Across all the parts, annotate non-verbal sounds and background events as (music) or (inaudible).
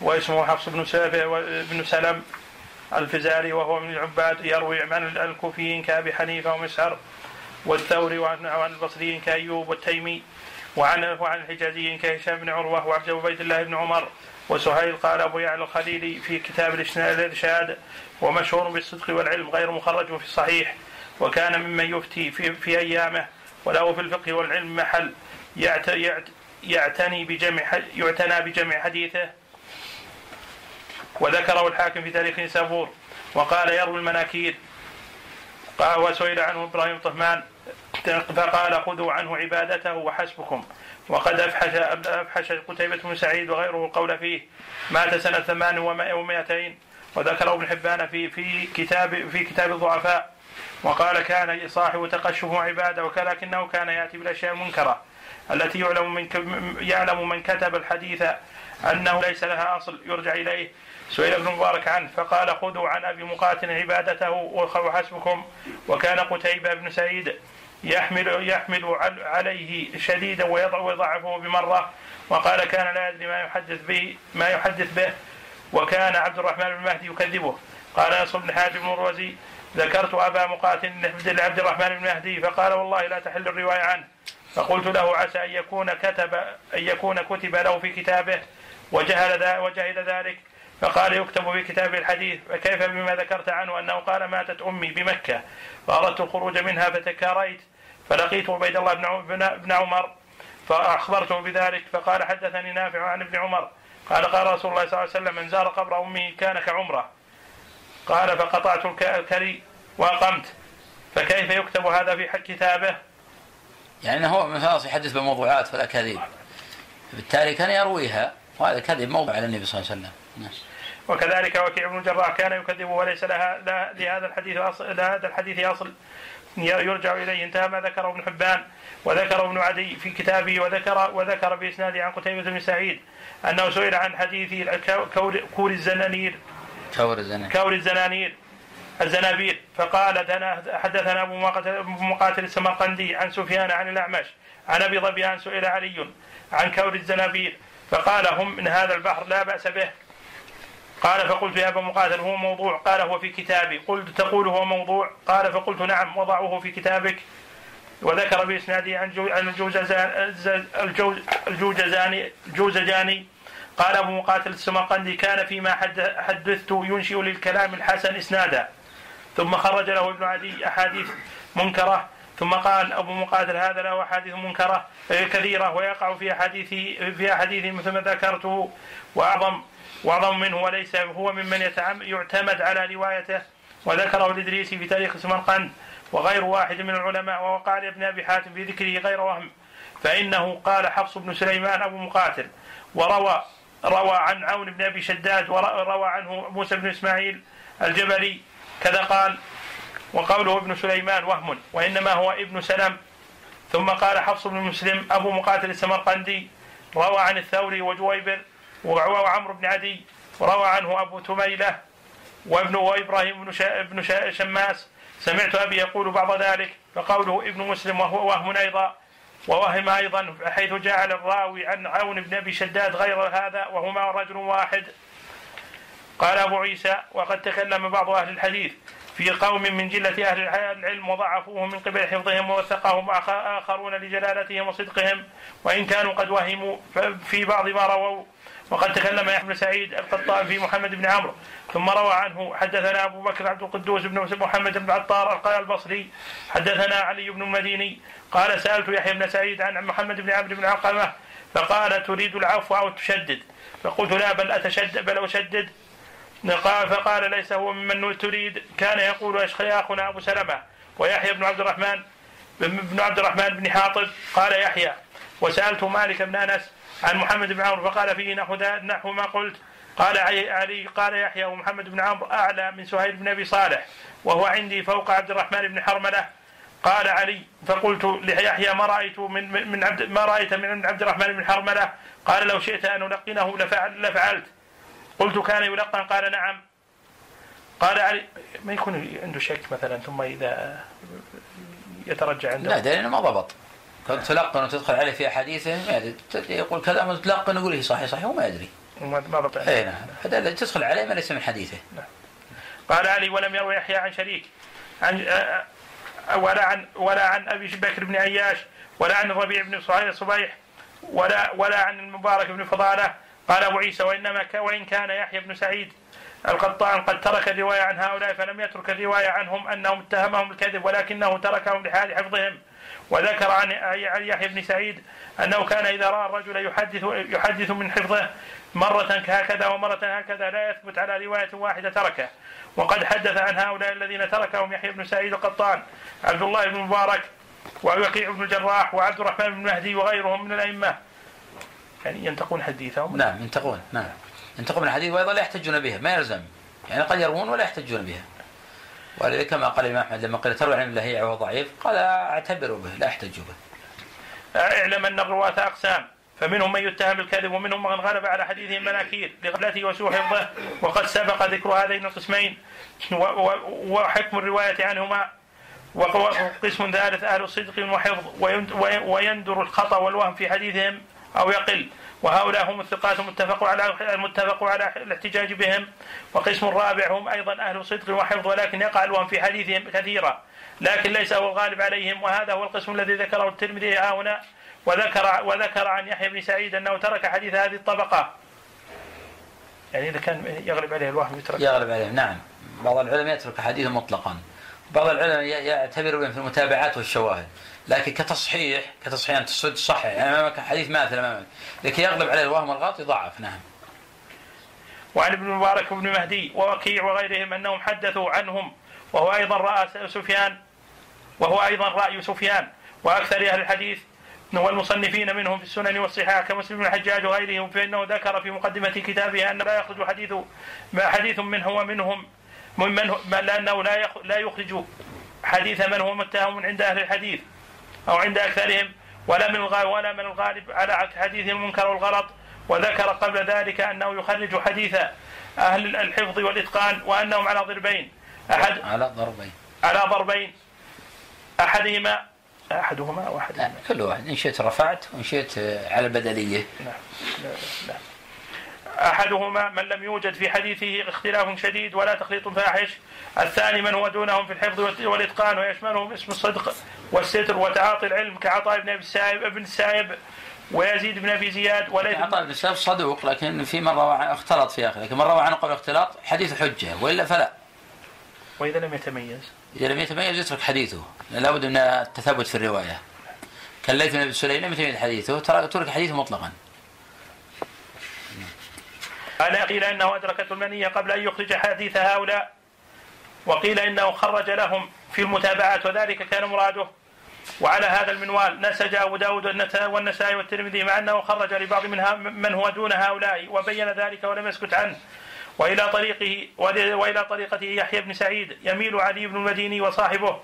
واسمه حفص بن بن سلم الفزاري وهو من العباد يروي عن الكوفيين كأبي حنيفة ومسعر والثوري وعن البصريين كأيوب والتيمي وعن وعن الحجازيين كهشام بن عروة وعبد عبيد الله بن عمر وسهيل قال أبو يعلى الخليلي في كتاب الإرشاد ومشهور بالصدق والعلم غير مخرج في الصحيح وكان ممن يفتي في, في أيامه وله في الفقه والعلم محل يعتني بجمع يعتنى بجمع حديثه وذكره الحاكم في تاريخ نسابور وقال يروي المناكير. قال وسئل عنه إبراهيم طهمان فقال خذوا عنه عبادته وحسبكم وقد أفحش أفحش قتيبة بن سعيد وغيره القول فيه مات سنة ثمان ومائتين. وذكره ابن حبان في في كتاب في كتاب الضعفاء وقال كان صاحب تقشف عبادة ولكنه كان يأتي بالأشياء المنكرة التي يعلم من يعلم من كتب الحديث أنه ليس لها أصل يرجع إليه. سئل ابن مبارك عنه فقال خذوا عن أبي مقاتل عبادته وحسبكم وكان قتيبة بن سعيد يحمل يحمل عليه شديدا ويضعفه بمرة وقال كان لا يدري ما يحدث به ما يحدث به وكان عبد الرحمن بن مهدي يكذبه. قال نصر بن حاتم الروزي ذكرت أبا مقاتل لعبد الرحمن بن مهدي. فقال والله لا تحل الرواية عنه. فقلت له عسى أن يكون كتب أن يكون كتب له في كتابه وجهل وجهل ذلك. فقال يكتب في كتاب الحديث فكيف بما ذكرت عنه أنه قال ماتت أمي بمكة فأردت الخروج منها فتكاريت فلقيت عبيد الله بن عمر فأخبرته بذلك فقال حدثني نافع عن ابن عمر قال قال رسول الله صلى الله عليه وسلم من زار قبر أمه كان كعمرة. قال فقطعت الكري وأقمت. فكيف يكتب هذا في كتابه؟ يعني هو خلاص يحدث بالموضوعات فالأكاذيب بالتالي كان يرويها وهذا كذب موضع على النبي صلى الله عليه وسلم. نعم. وكذلك وكيع بن الجراح كان يكذب وليس لها لهذا الحديث أصل لهذا الحديث أصل. يرجع إليه. انتهى ما ذكره ابن حبان وذكر ابن عدي في كتابه وذكر وذكر باسناده عن قتيبة بن سعيد أنه سئل عن حديث كور الزنانير. كور الزنانير. كور الزنانير. الزنابير فقال حدثنا أبو مقاتل السمرقندي عن سفيان عن الأعمش. عن أبي ظبيان سئل علي عن كور الزنابير فقال هم من هذا البحر. لا بأس به. قال فقلت يا أبا مقاتل هو موضوع. قال هو في كتابي. قلت تقول هو موضوع؟ قال فقلت نعم وضعوه في كتابك. وذكر باسناده عن الجوزجاني الجوزجاني قال أبو مقاتل السمرقندي كان فيما حدثت ينشئ للكلام الحسن إسنادا. ثم خرج له ابن عدي أحاديث منكرة. ثم قال أبو مقاتل هذا له أحاديث منكرة كثيرة ويقع في احاديث في احاديث مثل ما ذكرته. وأعظم وأعظم منه وليس هو ممن يعتمد على روايته وذكره الادريسي في تاريخ سمرقند وغير واحد من العلماء ووقع لابن أبي حاتم في ذكره غير وهم. فإنه قال حفص بن سليمان أبو مقاتل وروى روى عن عون بن أبي شداد وروى عنه موسى بن إسماعيل الجبلي كذا قال وقوله ابن سليمان وهم وإنما هو ابن سلم. ثم قال حفص بن مسلم أبو مقاتل السمرقندي روى عن الثوري وجويبر وعمرو بن عدي وروى عنه أبو تميلة وابن وإبراهيم بن, شا بن شا شماس. سمعت أبي يقول بعض ذلك فقوله ابن مسلم وهو وهم أيضا ووهم أيضا حيث جعل الراوي عن عون بن أبي شداد غير هذا وهما رجل واحد. قال أبو عيسى وقد تكلم بعض أهل الحديث في قوم من جلة أهل العلم وضعفوه من قبل حفظهم ووثقهم آخرون لجلالتهم وصدقهم وإن كانوا قد وهموا في بعض ما رووا وقد تكلم يحيى سعيد القطان في محمد بن عمرو ثم روى عنه حدثنا أبو بكر عبد القدوس بن محمد بن عطار قال البصري حدثنا علي بن المديني قال سألت يحيى بن سعيد عن محمد بن عمرو بن علقمه فقال تريد العفو أو تشدد؟ فقلت لا بل اتشدد بل أشدد. قال فقال ليس هو ممن تريد. كان يقول أخونا أبو سلمة ويحيى بن عبد الرحمن بن عبد الرحمن بن حاطب قال يحيى. وسألت مالك بن أنس عن محمد بن عمرو فقال فيه نحو نحو ما قلت. قال علي قال يحيى ومحمد بن عمرو أعلى من سهيل بن أبي صالح وهو عندي فوق عبد الرحمن بن حرملة. قال علي فقلت ليحيى ما رأيت من من عبد ما رأيت من عبد الرحمن بن حرملة؟ قال لو شئت أن ألقنه لفعل لفعلت. قلت كان يلقن؟ قال نعم. قال علي ما يكون عنده شك مثلا ثم إذا يترجع عنده؟ لا لأنه ما ضبط. تلقن وتدخل عليه في أحاديثه ما يدري يقول كذا تلقن يقول هي صحيح صحيح وما يدري ما ما بقي اي نعم. هذا تدخل عليه ما ليس من حديثه. قال علي ولم يروي يحيى عن شريك عن آه، آه، ولا عن ولا عن أبي بكر بن عياش ولا عن الربيع بن صبيح ولا ولا عن المبارك بن فضالة. قال أبو عيسى وإنما وإن كان يحيى بن سعيد القطان قد ترك الرواية عن هؤلاء فلم يترك الرواية عنهم أنهم اتهمهم بالكذب ولكنه تركهم لحال حفظهم. وذكر عن عن يحيى بن سعيد أنه كان إذا رأى الرجل يحدث يحدث من حفظه مرة هكذا ومرة هكذا لا يثبت على رواية واحدة تركه. وقد حدث عن هؤلاء الذين تركهم يحيى بن سعيد القطان عبد الله بن مبارك ووقيع بن الجراح وعبد الرحمن بن مهدي وغيرهم من الأئمة. يعني ينتقون حديثهم؟ نعم ينتقون نعم. ينتقون الحديث وأيضا لا يحتجون بها ما يلزم. يعني قد يروون ولا يحتجون بها. ولذلك كما قال الإمام أحمد لما قيل تروي عن ابن وهو ضعيف قال اعتبروا به لا احتجوا به. أعلم أن الرواة أقسام فمنهم من يتهم بالكذب ومنهم من غلب على حديثه المناكير لغفلته وسوء حفظه وقد سبق ذكر هذين القسمين وحكم الرواية عنهما وقسم ثالث أهل صدق وحفظ وين- وي- ويندر الخطأ والوهم في حديثهم أو يقل. وهؤلاء هم الثقات المتفق على المتفق على الاحتجاج بهم. وقسم رابع هم أيضا أهل صدق وحفظ ولكن يقع الوهم في حديثهم كثيرا. لكن ليس هو الغالب عليهم وهذا هو القسم الذي ذكره الترمذي ها هنا. وذكر وذكر عن يحيى بن سعيد أنه ترك حديث هذه الطبقة. يعني إذا كان يغلب عليه الوهم يترك. يغلب عليهم نعم. بعض العلماء يترك حديثا مطلقا. بعض العلماء يعتبر في المتابعات والشواهد. لكن كتصحيح كتصحيح انت تصد تصحح يعني امامك حديث ماثل امامك لكن يغلب عليه الوهم والغلط يضعف. نعم. وعن ابن المبارك وابن مهدي ووكيع وغيرهم أنهم حدثوا عنهم وهو أيضا رأى سفيان وهو أيضا رأي سفيان. وأكثر أهل الحديث والمصنفين منهم في السنن والصحاح كمسلم بن الحجاج وغيرهم فإنه ذكر في مقدمة كتابه أن لا يخرج حديث ما حديث منه ومنهم ممن هو- لأنه لا لا يخرج حديث من هو متهم عند أهل الحديث. أو عند أكثرهم ولا من ولا من الغالب على حديث المنكر والغلط وذكر قبل ذلك أنه يخرج حديث أهل الحفظ والإتقان وأنهم على ضربين. أحد على ضربين. على ضربين. أحدهما أحدهما أو احدهما لا، كل واحد إن شئت رفعت وإن شئت آه، على البدلية. نعم لا لا. أحدهما من لم يوجد في حديثه اختلاف شديد ولا تخليط فاحش الثاني من هو دونهم في الحفظ والإتقان ويشملهم اسم الصدق والستر وتعاطي العلم كعطاء بن أبي السائب ابن السائب ويزيد بن أبي زياد وليث عطاء بن سلف صدوق لكن في من روى عنه اختلط في اخره لكن من روى عنه قبل الاختلاط حديث حجة وإلا فلا. وإذا لم يتميز. إذا لم يتميز يترك حديثه لابد من التثبت في الرواية. كالليث بن أبي سليم لم يتميز حديثه ترك حديثه مطلقا. قال قيل إنه ادركته المنية قبل أن يخرج حديث هؤلاء؟ وقيل إنه خرج لهم في المتابعات وذلك كان مراده. وعلى هذا المنوال نسج أبو داود والنسائي والترمذي مع أنه خرج لبعض من, ها- من هو دون هؤلاء وبين ذلك ولم يسكت عنه. وإلى طريقه وإلى طريقته يحيى بن سعيد يميل علي بن المديني وصاحبه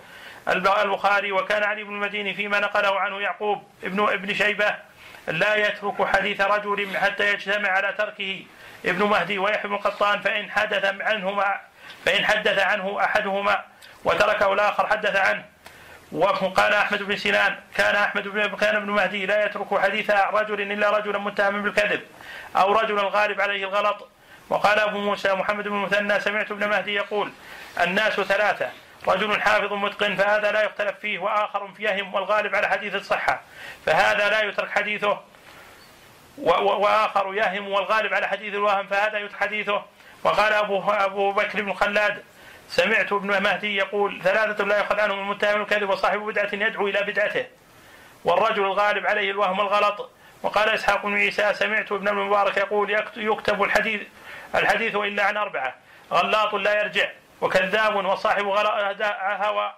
الب- البخاري وكان علي بن المديني فيما نقله عنه يعقوب ابن ابن شيبة لا يترك حديث رجل حتى يجتمع على تركه. ابن مهدي ويحيى بن القطان فإن حدث عنهما فإن حدث عنه أحدهما وتركه الآخر حدث عنه. وقال أحمد بن سنان كان أحمد بن كان ابن مهدي لا يترك حديث رجل إلا رجلا متهم بالكذب أو رجلا غالب عليه الغلط. وقال أبو موسى محمد بن المثنى سمعت ابن مهدي يقول الناس ثلاثة رجل حافظ متقن فهذا لا يختلف فيه وآخر يهم والغالب على حديث الصحة فهذا لا يترك حديثه. و- و- وآخر يهم والغالب على حديث الوهم فهذا يترك حديثه. وقال ابو أبو بكر بن خلاد سمعت ابن مهدي يقول ثلاثة لا يؤخذ عنهم المتهم الكذب وصاحب بدعة يدعو إلى بدعته. والرجل الغالب عليه الوهم والغلط. وقال إسحاق بن عيسى سمعت ابن المبارك يقول يكت- يكتب الحديث الحديث إلا عن أربعة غلاط لا يرجع وكذاب وصاحب هوى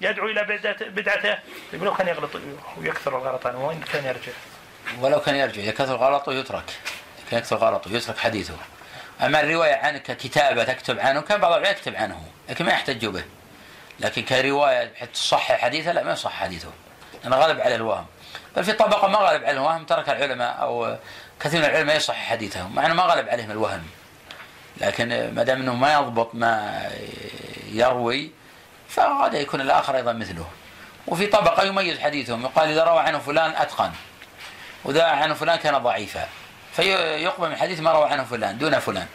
يدعو إلى بدعته- يقول كان يغلط ويكثر الغلط عنه وإن كان يرجع. ولو كان يرجع إذا كثر غلطه يترك. كان يكثر غلطه يترك حديثه. أما الرواية عنك ككتابة تكتب عنه كان بعض العلماء يكتب عنه لكن ما يحتج به. لكن كرواية بحيث تصحح حديثه لا ما يصح حديثه. لأنه غالب على الوهم. بل في طبقة ما غالب على الوهم ترك العلماء أو كثير من العلماء يصحح حديثهم مع أنه ما غالب عليهم الوهم. لكن ما دام أنه ما يضبط ما يروي فقد يكون الآخر أيضا مثله. وفي طبقة يميز حديثهم يقال إذا روى عنه فلان أتقن. وذا عنه فلان كان ضعيفا. فيقبل من حديث ما روى عنه فلان دون فلان.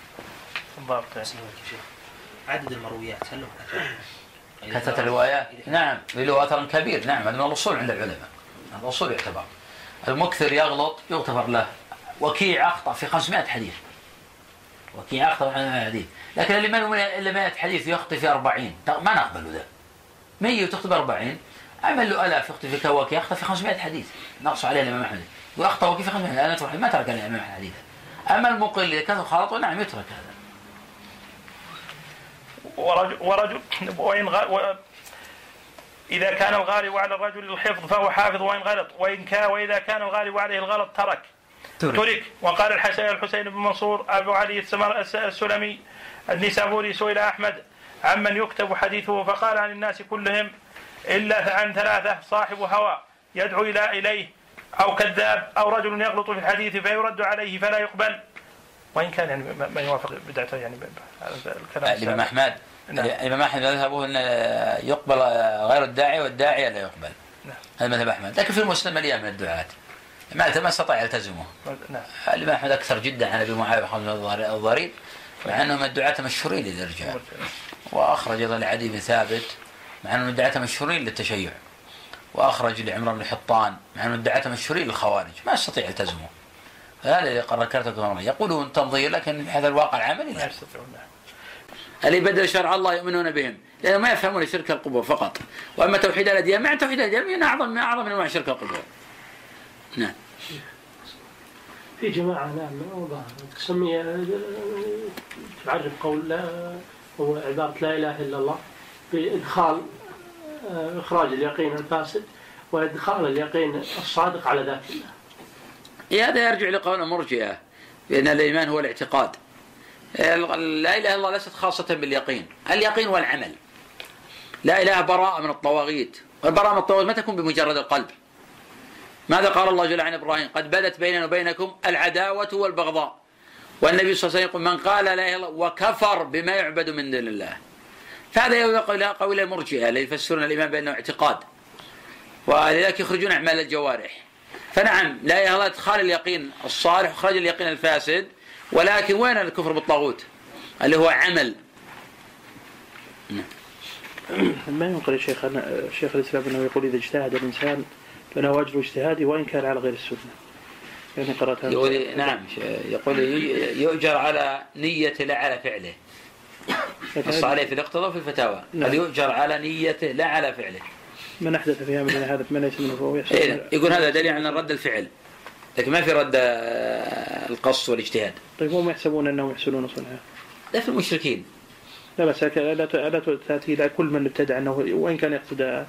ضابط عدد المرويات هل كثرة الروايات؟ نعم. له أثر كبير نعم. هذا من الأصول عند العلماء. الأصول يعتبر. المكثر يغلط يغتفر له. وكيع أخطأ في 500 حديث. وكيع أخطأ في 500 حديث. لكن اللي ما إلا 100 حديث يخطئ في 40 ما نقبل ذا. 100 وتخطئ ب 40 عمل له ألاف يخطئ في كوكي يخطئ في 500 حديث. نقص عليه الإمام أحمد. وأخطأ وكي في 500 حديث ما ترك الإمام حديثا أما المقل إذا كثر خلطه نعم يترك هذا. ورجل, ورجل وإن غ... إذا كان الغالب على الرجل الحفظ فهو حافظ وإن غلط وإن كان وإذا كان الغالب عليه الغلط ترك. ترك, ترك. وقال الحسن الحسين بن منصور أبو علي السلمي النسابوري سئل أحمد عمن يكتب حديثه فقال عن الناس كلهم إلا عن ثلاثة صاحب هوى يدعو إلى إليه. أو كذاب أو رجل يغلط في الحديث فيرد عليه فلا يقبل. وإن كان يعني ما يوافق بدعته يعني الكلام الإمام أحمد. نعم. الإمام أحمد مذهبه أن يقبل غير الداعي والداعي لا يقبل. نعم. هذا مذهب أحمد. لكن في المسلم مليان من الدعاة. ما ما استطاع يلتزمه نعم. الإمام أحمد أكثر جدا عن أبي معاوية الضريب مع أنه من الدعاة مشهورين للرجال وأخرج أيضا لعدي بن ثابت مع أنه من الدعاة مشهورين للتشيع. وأخرج لعمران بن حطان مع أنه الدعاة مشهورين للخوارج ما استطيع يلتزمه. هذا اللي قرر كرته يقولون تنظير لكن هذا الواقع العملي لا. يستطيعون اللي بدل شرع الله يؤمنون بهم. لأنهم ما يفهمون شرك القبور فقط. وأما توحيد الأديان مع توحيد الأديان من أعظم من أعظم من أنواع شرك القبور. نعم. في جماعة نعم تسمي تعرف قول لا هو عبارة لا إله إلا الله بإدخال آه، إخراج اليقين الفاسد وإدخال اليقين الصادق على ذات الله. هذا يرجع لقول المرجئة بأن الإيمان هو الاعتقاد. لا إله إلا الله ليست خاصة باليقين. اليقين والعمل لا إله براءة من الطواغيت. والبراءة من الطواغيت ما تكون بمجرد القلب. ماذا قال الله جل عن إبراهيم؟ قد بدت بيننا وبينكم العداوة والبغضاء. والنبي صلى الله عليه وسلم يقول من قال لا إله إلا الله وكفر بما يعبد من دون الله. فهذا قول المرجئة الذي يفسرون الإيمان بأنه اعتقاد. ولذلك يخرجون أعمال الجوارح. فنعم لا الله إدخال اليقين الصالح وخرج اليقين الفاسد ولكن وين الكفر بالطاغوت؟ اللي هو عمل. ما ينقل يا شيخ؟ شيخ الإسلام أنه يقول إذا اجتهد الإنسان فله أجر اجتهاده وإن كان على غير السنة. يعني قرأت يقول نعم يقول يؤجر على نيته لا على فعله. نص عليه في الاقتضاء في الفتاوى نعم. يؤجر على نيته لا على فعله. من أحدث في امرنا هذا ما ليس منه فهو إيه يقول هذا دليل على رد الفعل. لكن ما في رد القص والاجتهاد. طيب هم يحسبون أنهم يحسنون صنعا لا في المشركين لا بس لا لا تاتي إلى كل من ابتدع أنه وإن كان يقصد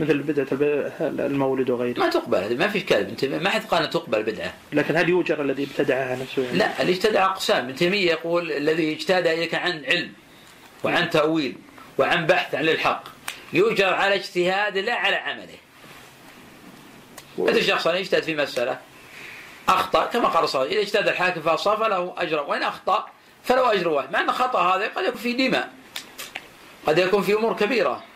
مثل بدعة المولد وغيره. ما تقبل ما في كلب إنت ما حد قال تقبل بدعة. لكن هل يؤجر الذي ابتدعها نفسه؟ يعني؟ لا اللي ابتدع أقسام. ابن تيمية يقول الذي اجتهد إليك عن علم وعن تأويل وعن بحث عن الحق. يؤجر على اجتهاد لا على عمله. مثل شخص يجتهد في مسألة. أخطأ كما قال صلى إذا اجتهد الحاكم فأصاب فله أجر وإن أخطأ فله أجر واحد. مع أن خطأ هذا قد يكون في دماء قد يكون في أمور كبيرة.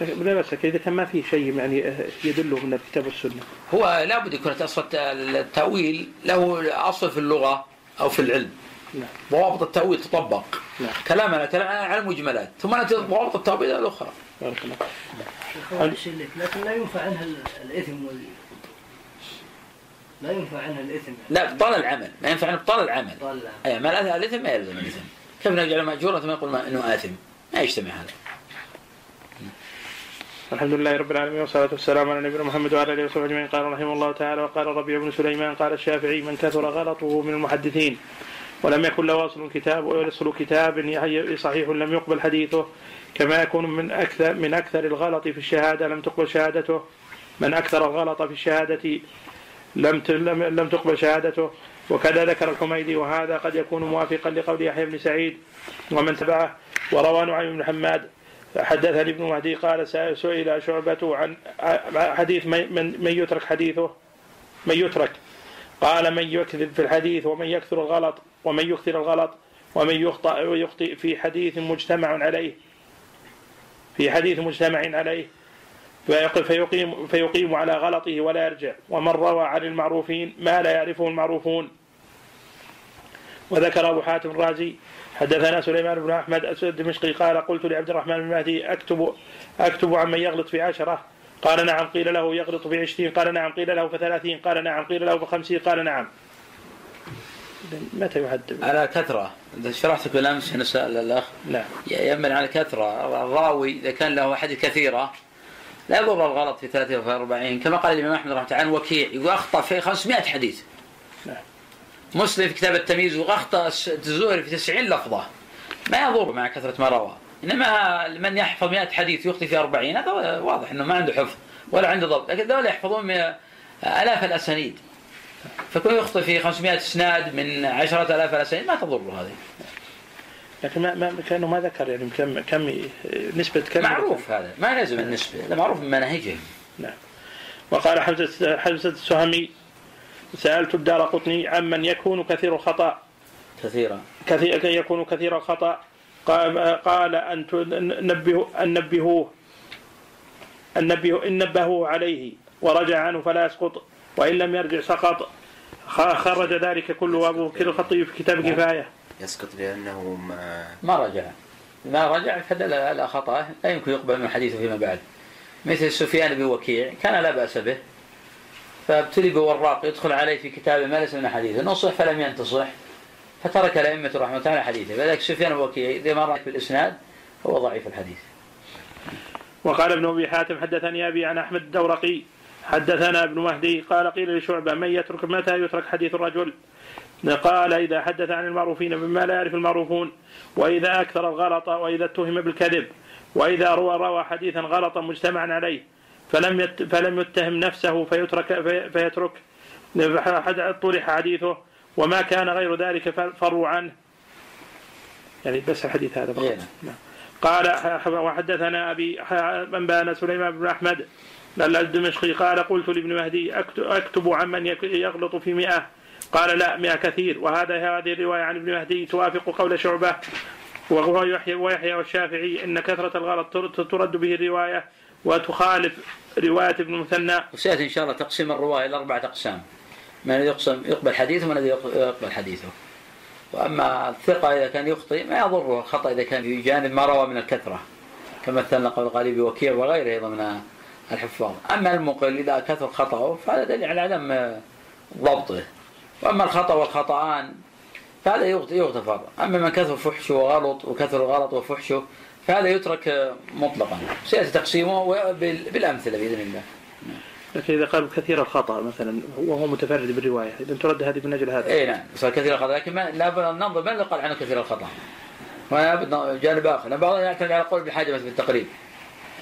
لا بأس إذا كان ما في شيء يعني يدله من الكتاب والسنة. هو لابد يكون أصل التأويل له أصل في اللغة أو في العلم. نعم. ضوابط التأويل تطبق. نعم. كلامنا كلام على المجملات ثم نأتي ضوابط التأويل الأخرى. بارك الله لكن لا ينفع عنها الإثم وال لا ينفع عنها الإثم. لا ابطال العمل. ما ينفع عنه ابطال العمل. ابطال العمل. أي ما الإثم ما يلزم الإثم. كيف نجعل مأجورا ثم يقول إنه آثم؟ ما يجتمع هذا. الحمد لله رب العالمين والصلاة والسلام على نبينا محمد وعلى آله وصحبه أجمعين. قال رحمه الله تعالى وقال ربيع بن سليمان قال الشافعي من كثر غلطه من المحدثين ولم يكن له أصل كتاب ويصل كتاب صحيح لم يقبل حديثه كما يكون من أكثر من أكثر الغلط في الشهادة لم تقبل شهادته. من أكثر الغلط في الشهادة لم لم تقبل شهادته. وكذا ذكر الحميدي وهذا قد يكون موافقا لقول يحيى بن سعيد ومن تبعه وروى نعيم بن حماد حدثني ابن مهدي قال سئل شعبة عن حديث من, من يترك حديثه؟ من يترك. قال من يكذب في الحديث ومن يكثر الغلط ومن يكثر الغلط ومن يخطئ ويخطئ في حديث مجتمع عليه. في حديث مجتمع عليه. فيقيم, فيقيم على غلطه ولا يرجع. ومن روى عن المعروفين ما لا يعرفه المعروفون. وذكر أبو حاتم الرازي حدثنا سليمان بن أحمد الدمشقي قال قلت لعبد الرحمن بن مهدي أكتب أكتب عمن يغلط في عشرة. قال نعم قيل له يغلط في عشرين. قال نعم قيل له في ثلاثين قال نعم قيل له في خمسين. قال نعم. متى يحدد على كثرة. شرحت بالأمس نسأل الأخ نعم. يمن على كثرة. الراوي إذا كان له أحاديث كثيرة لا يضر الغلط في 30 و 40 كما قال الإمام أحمد رحمه الله عن وكيع. يقول أخطأ في 500 حديث. نعم. مسلم في كتاب التمييز وأخطأ الزهري في 90 لفظة. ما يضر مع كثرة ما روى. إنما من يحفظ 100 حديث يخطي في 40 هذا واضح أنه ما عنده حفظ ولا عنده ضبط. لكن ذولا يحفظون آلاف الأسانيد. فكون يخطئ في 500 إسناد من 10000 الأسانيد ما تضر هذه. لكن ما ما كأنه ما ذكر يعني كم كم نسبة كم معروف هذا. ما لازم النسبة. هذا معروف من مناهجهم. نعم. وقال حمزة حمزة السهمي سألت الدار قطني عمن يكون كثير الخطأ. كثيرا. كثير يكون كثير الخطأ. قال قال أن نبه أن نبهوه أن نبه إن نبهوه عليه. ورجع عنه فلا يسقط. وإن لم يرجع سقط. خرج ذلك كله أبو بكر الخطيب في كتاب كفاية. يسقط لأنه ما ما رجع. ما رجع فدل على خطأه. لا يمكن يقبل من حديثه فيما بعد. مثل سفيان بن وكيع كان لا بأس به. فابتلي بوراق يدخل عليه في كتابه ما ليس من حديثه نصح فلم ينتصح فترك الأئمة رحمة الله حديثه. فذلك سفيان بن وكيع إذا ما رأيت بالإسناد هو ضعيف الحديث. وقال ابن أبي حاتم حدثني أبي عن أحمد الدورقي حدثنا ابن مهدي قال قيل لشعبة من يترك متى يترك حديث الرجل؟ قال إذا حدث عن المعروفين مما لا يعرف المعروفون وإذا أكثر الغلط وإذا اتهم بالكذب وإذا روى روى حديثا غلطا مجتمعا عليه فلم يت فلم يتهم نفسه فيترك في فيترك. طرح حديثه وما كان غير ذلك فروا عنه. يعني بس الحديث هذا فقط. نعم. قال وحدثنا أبي أنبانا سليمان بن أحمد الدمشقي قال قلت لابن مهدي أكتب عمن يغلط في مئة. قال لا مئة كثير. وهذا هذه الرواية عن ابن مهدي توافق قول شعبة وهو يحيى ويحيى والشافعي إن كثرة الغلط ترد به الرواية وتخالف رواية ابن المثنى. وسيأتي إن شاء الله تقسيم الرواية إلى أربعة أقسام. من الذي يقسم يقبل حديثه ومن الذي يقبل حديثه. وأما الثقة إذا كان يخطئ ما يضره الخطأ إذا كان في جانب ما روى من الكثرة. كما مثلنا قول الغالي وكيع وغيره أيضا من الحفاظ أما المقل إذا كثر خطأه فهذا دليل على عدم ضبطه وأما الخطأ والخطأان فهذا يغتفر أما من كثر فحشه وغلط وكثر الغلط وفحشه فهذا يترك مطلقا. سيأتي تقسيمه بالأمثلة بإذن الله. لكن إذا قال كثير الخطأ مثلا وهو متفرد بالرواية إذا ترد هذه من أجل هذا. إي نعم. صار كثير الخطأ لكن ما لابد أن ننظر من اللي قال عنه كثير الخطأ. ولابد جانب آخر. لأن بعضهم يعتمد على قول بحاجة في التقريب.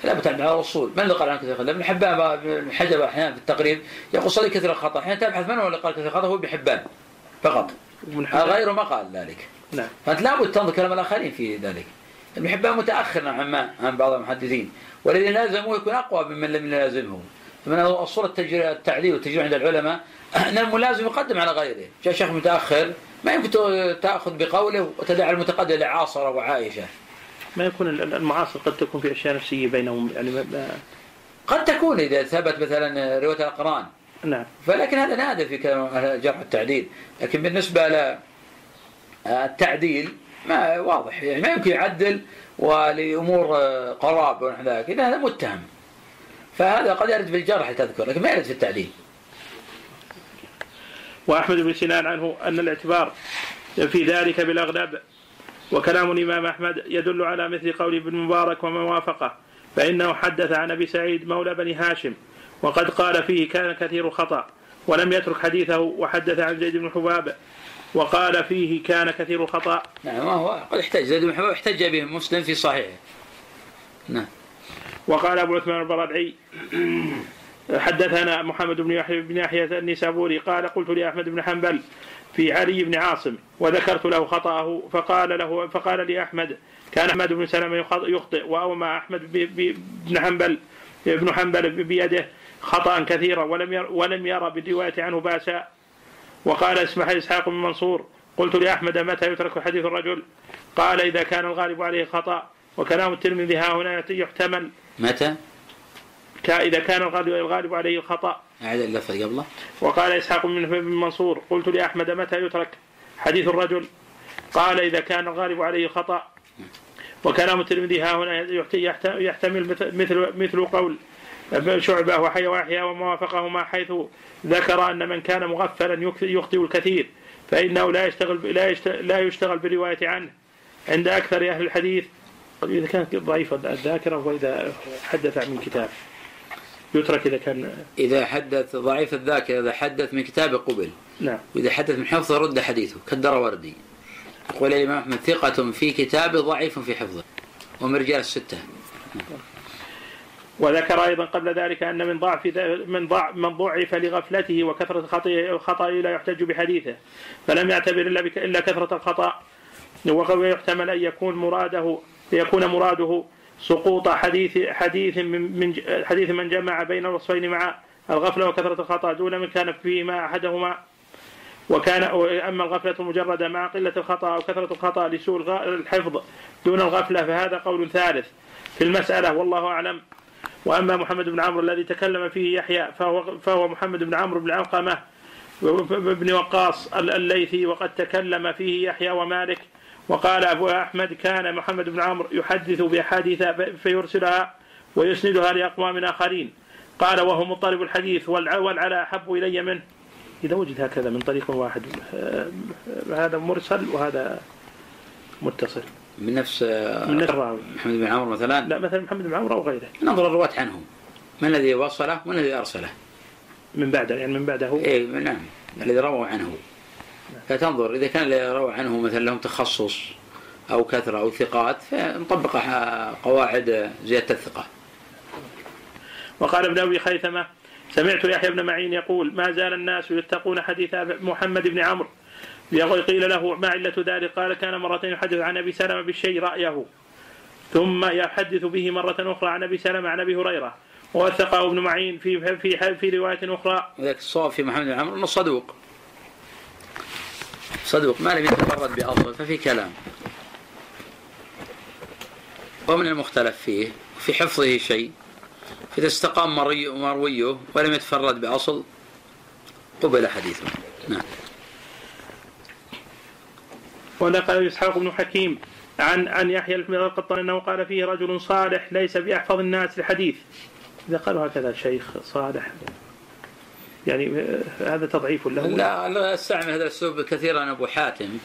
لا بتعمل على الأصول من اللي قال عن كثير الخطأ؟ ابن حبان ابن حجر أحيانا في التقريب يقول صلي كثير الخطأ. أحيانا تبحث من هو اللي قال كثير الخطأ هو ابن حبان فقط. غيره ما قال ذلك. نعم. فأنت لابد تنظر كلام الآخرين في ذلك. متأخر نوعا ما عن بعض المحدثين. والذي لازمه يكون أقوى ممن لم يلازمه. من أصول التعديل والتجريع عند العلماء أن الملازم يقدم على غيره. جاء شيخ متأخر ما يمكن تأخذ بقوله وتدع المتقدم لعاصرة وعائشة. ما يكون المعاصر قد تكون في أشياء نفسية بينهم يعني ما قد تكون إذا ثبت مثلا رواية الاقران نعم. فلكن هذا نادر في جرح التعديل. لكن بالنسبة للتعديل ما واضح يعني ما يمكن يعدل ولأمور قراب ونحو ذلك. إذا هذا متهم. فهذا قد يرد في الجرح تذكر لكن ما يرد في التعديل. وأحمد بن سنان عنه أن الاعتبار في ذلك بالاغلب وكلام الإمام أحمد يدل على مثل قول ابن مبارك ومن وافقه فإنه حدث عن أبي سعيد مولى بني هاشم وقد قال فيه كان كثير خطأ ولم يترك حديثه وحدث عن زيد بن حباب وقال فيه كان كثير خطأ نعم هو قد احتج زيد بن حباب احتج به مسلم في صحيحه. نعم. وقال أبو عثمان البرادعي حدثنا محمد بن يحيى بن يحيى النسابوري قال قلت لأحمد بن حنبل في علي بن عاصم وذكرت له خطأه فقال له فقال لي أحمد كان أحمد بن سلمة يخطئ وأومى أحمد بن حنبل ابن حنبل بيده خطأ كثيرا ولم ير ولم يرى بالرواية عنه بأسا وقال اسمح إسحاق بن منصور قلت لأحمد متى يترك حديث الرجل؟ قال إذا كان الغالب عليه خطأ وكلام الترمذي ها هنا يحتمل. متى؟ إذا كان الغالب, عليه الخطأ أعد اللفظ قبله. وقال إسحاق بن منصور قلت لأحمد متى يترك حديث الرجل؟ قال إذا كان الغالب عليه خطأ. وكلام الترمذي ها هنا يحت- يحت- يحتمل مثل مثل قول شعبة وحي وأحيا وما وافقهما حيث ذكر أن من كان مغفلا يخطئ الكثير فإنه لا يشتغل لا يشتغل, لا يشتغل بالرواية عنه. عند أكثر أهل الحديث قد إذا كانت ضعيفة الذاكرة وإذا حدث عن كتاب. يترك إذا كان إذا حدث ضعيف الذاكرة إذا حدث من كتابه قبل. نعم. وإذا حدث من حفظه رد حديثه كالدروردي يقول الإمام أحمد ثقة في كتابه ضعيف في حفظه. ومن رجال الستة. وذكر أيضا قبل ذلك أن من ضعف من ضع من ضعف لغفلته وكثرة خطئه لا يحتج بحديثه فلم يعتبر إلا إلا كثرة الخطأ. وقد يحتمل أن يكون مراده يكون مراده سقوط حديث حديث من حديث من جمع بين الوصفين مع الغفلة وكثرة الخطأ دون من كان فيهما أحدهما. وكان اما الغفلة المجرده مع قلة الخطأ أو كثرة الخطأ لسوء الحفظ دون الغفلة فهذا قول ثالث في المسألة والله أعلم. وأما محمد بن عمرو الذي تكلم فيه يحيى فهو فهو محمد بن عمرو بن علقمة بن وقاص الليثي وقد تكلم فيه يحيى ومالك وقال أبو أحمد كان محمد بن عمرو يحدث بأحاديث فيرسلها ويسندها لأقوام آخرين. قال وهو مضطرب الحديث والع- والعلا أحب إلي منه. إذا وجد هكذا من طريق واحد آه، هذا مرسل وهذا متصل. من نفس من نفس الراوي محمد بن عمرو مثلا؟ لا مثلا محمد بن عمرو أو غيره. ننظر الرواة عنه من الذي وصله ومن الذي أرسله؟ من بعده يعني من بعده. إيه نعم. الذي رووا عنه. فتنظر إذا كان الذي روى عنه مثلا لهم تخصص أو كثرة أو ثقات فنطبق قواعد زيادة الثقة. وقال ابن أبي خيثمة سمعت يحيى بن معين يقول ما زال الناس يتقون حديث محمد بن عمرو يقول قيل له ما علة ذلك؟ قال كان مرتين يحدث عن أبي سلمة بالشيء رأيه. ثم يحدث به مرة أخرى عن أبي سلمة عن أبي هريرة. ووثقه ابن معين في في في رواية أخرى. وذلك الصواب في محمد بن عمرو أنه صدوق. صدوق ما لم يتفرد بأصل ففي كلام. ومن المختلف فيه في حفظه شيء فإذا استقام مرويه ولم يتفرد بأصل قبل حديثه. نعم. ونقل إسحاق بن حكيم عن عن يحيى القطان أنه قال فيه رجل صالح ليس بأحفظ الناس الحديث. إذا قالوا هكذا شيخ صالح يعني هذا تضعيف له. لا لا أستعمل هذا الأسلوب كثيرا. أبو حاتم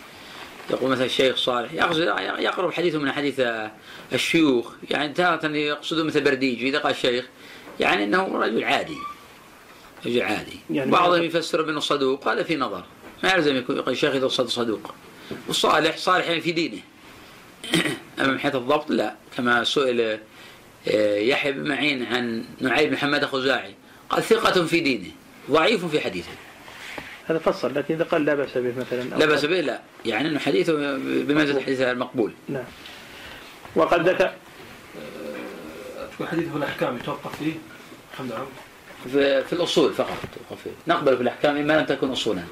يقول مثلا الشيخ صالح يقصد يقرب حديثه من حديث الشيوخ. يعني تارة يقصد مثل برديجي إذا قال شيخ يعني إنه رجل عادي. رجل عادي. يعني بعضهم يفسر بأنه صدوق هذا في نظر. ما يلزم يكون الشيخ اذا صد صدوق. والصالح صالح يعني في دينه. (coughs) أما من حيث الضبط لا كما سئل آه، يحيى بن معين عن نعيم بن حماد الخزاعي. قال ثقة في دينه ضعيف في حديثه. هذا فصل لكن إذا قال لا بأس به مثلا لا بأس به لا يعني أنه حديثه بمنزلة الحديث المقبول. نعم. وقد ذكر تكون حديث في الأحكام يتوقف فيه؟ الحمد لله. في, في الأصول فقط توقف فيه. نقبل في الأحكام ما لم تكن أصولا.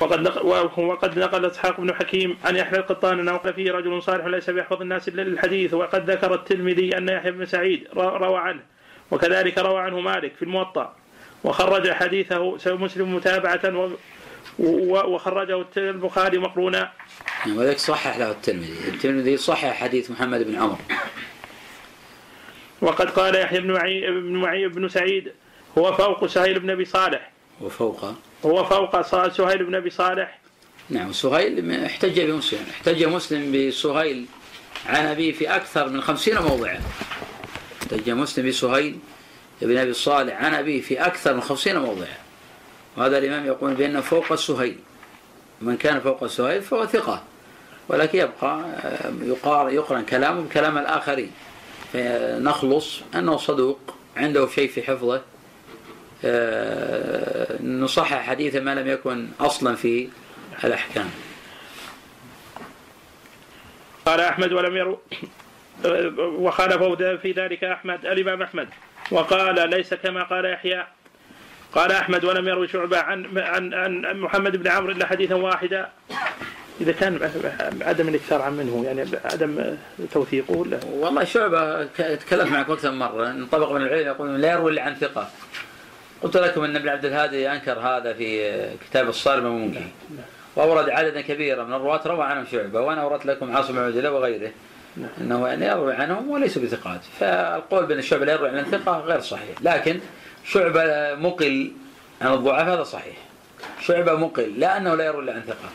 وقد نقل وقد نقل إسحاق بن حكيم عن يحيى القطان انه قال فيه رجل صالح ليس بيحفظ الناس إلا الحديث وقد ذكر الترمذي أن يحيى بن سعيد روى عنه وكذلك روى عنه مالك في الموطأ وخرج حديثه مسلم متابعة وخرجه البخاري مقرونا يعني وذلك صحح له الترمذي. الترمذي صحح حديث محمد بن عمر. وقد قال يحيى بن معي بن معي بن سعيد هو فوق سهيل بن أبي صالح. وفوق هو فوق سهيل بن أبي صالح؟ نعم سهيل احتج بمسلم احتج مسلم بسهيل عن أبيه في أكثر من خمسين موضعا. احتج مسلم بسهيل بن أبي صالح عن أبيه في أكثر من خمسين موضعا. وهذا الإمام يقول بأنه فوق السهيل من كان فوق السهيل فهو ثقة. ولكن يبقى يقار يقرن كلامه بكلام الآخرين. فنخلص أنه صدوق عنده شيء في حفظه. نصحح حديثه ما لم يكن أصلا في الأحكام. قال أحمد ولم يرو وخالفه في ذلك أحمد الإمام أحمد. وقال ليس كما قال يحيى. قال أحمد ولم يروي شعبة عن عن عن محمد بن عمرو إلا حديثا واحدا. إذا كان عدم الاكثار عن منه يعني عدم توثيقه ولا والله شعبة تكلمت معك أكثر من مرة. انطبق من العلم يقول لا يروي إلا عن ثقة. قلت لكم أن ابن عبد الهادي أنكر هذا في كتاب الصارم المنكي وأورد عددا كبيرا من الرواة روى عنهم شعبة وأنا اوردت لكم عاصم بن عبد وغيره. إنه يعني يروي عنهم وليسوا بثقات. فالقول بأن الشعبه لا يروي عن الثقة غير صحيح. لكن شعبة مقل عن الضعف هذا صحيح. شعبة مقل لا أنه لا يروي عن ثقة.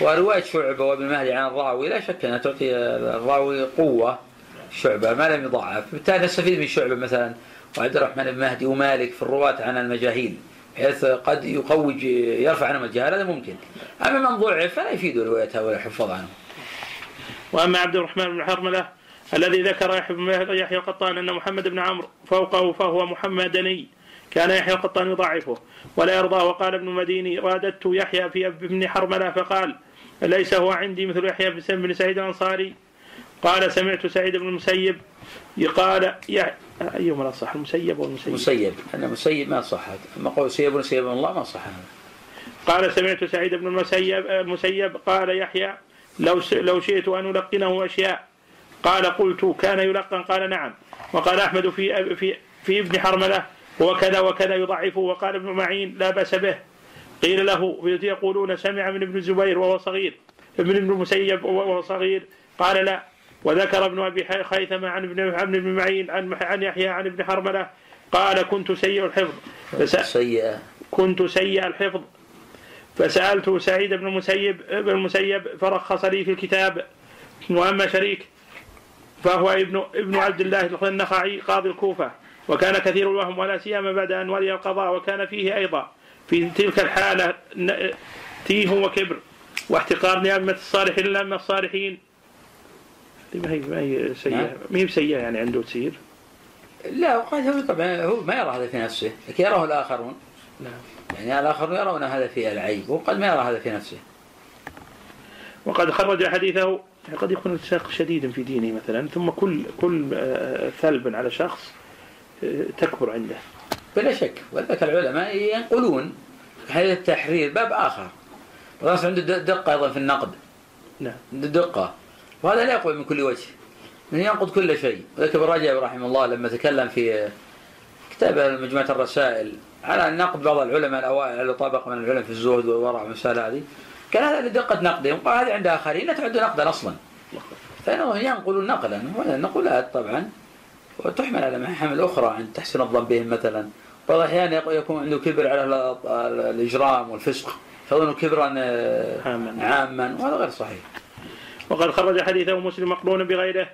ورواية شعبة وابن مهدي عن الراوي لا شك أنها تعطي الراوي قوة. شعبة ما لم يضعف. بالتالي نستفيد من شعبة مثلا وعبد الرحمن بن مهدي ومالك في الرواة عن المجاهيل بحيث قد يقوج يرفع عنهم الجهال هذا ممكن. أما من ضعف فلا يفيد روايه هؤلاء الحفاظ عنه. وأما عبد الرحمن بن حرملة الذي ذكر يحيى القطان أن محمد بن عمرو فوقه فهو محمدني كان يحيى القطان يضعفه ولا يرضى وقال ابن مديني راددت يحيى في ابن حرملة فقال ليس هو عندي مثل يحيى بن سعيد الأنصاري قال سمعت سعيد بن المسيب قال يا أيهما الاصح المسيب والمسيب؟ مسيب. أنا مسيب ما صحت أما قول سيب مسيب الله ما صح. قال سمعت سعيد بن المسيب المسيب قال يحيى لو لو شئت أن ألقنه أشياء. قال قلت كان يلقن؟ قال نعم. وقال أحمد في في في ابن حرملة وكذا وكذا يضعفه. وقال ابن معين لا بأس به. قيل له يقولون سمع من ابن الزبير وهو صغير. ابن المسيب وهو صغير. قال لا. وذكر ابن أبي خيثمة عن ابن عن ابن معين عن عن يحيى عن ابن حرملة قال كنت سيء الحفظ. سيء كنت سيء الحفظ. فسألت سعيد بن المسيب ابن المسيب فرخص لي في الكتاب وأما شريك فهو ابن ابن عبد الله النخعي قاضي الكوفة. وكان كثير الوهم ولا سيما بعد أن ولي القضاء وكان فيه أيضا في تلك الحالة تيه وكبر واحتقار نعمة الصالحين لأما الصالحين. ما هي ما هي سيئة. نعم. ما هي سيئة يعني عنده تسير لا وقد هو طبعا هو ما يرى هذا في نفسه لكن يراه الآخرون. نعم. يعني الآخرون يرون هذا فيه العيب وقد ما يرى هذا في نفسه. وقد خرج حديثه قد يكون التساق شديد في دينه مثلا ثم كل كل آه، ثلب على شخص آه، تكبر عنده. بلا شك. ولذلك العلماء ينقلون حديث التحرير باب آخر. الناس عنده دقة أيضا في النقد. نعم. عنده دقة وهذا لا يقوى من كل وجه من ينقض كل شيء. وذلك ابن رجب رحمه الله لما تكلم في كتابه مجموعة الرسائل على نقد بعض العلماء الأوائل على طبقة من العلم في الزهد والورع والمسائل هذه؟ كان هذا لدقة نقدهم. قال هذه عند آخرين لا تعد نقدا أصلا. فإنه ينقل نقلا. نقولات طبعا وتحمل على محامل أخرى عند تحسين الظن بهم مثلا. بعض الأحيان يكون عنده كبر على الإجرام والفسق فيظن كبرا عاما. وهذا غير صحيح. وقد خرج حديثه مسلم مقرون بغيره.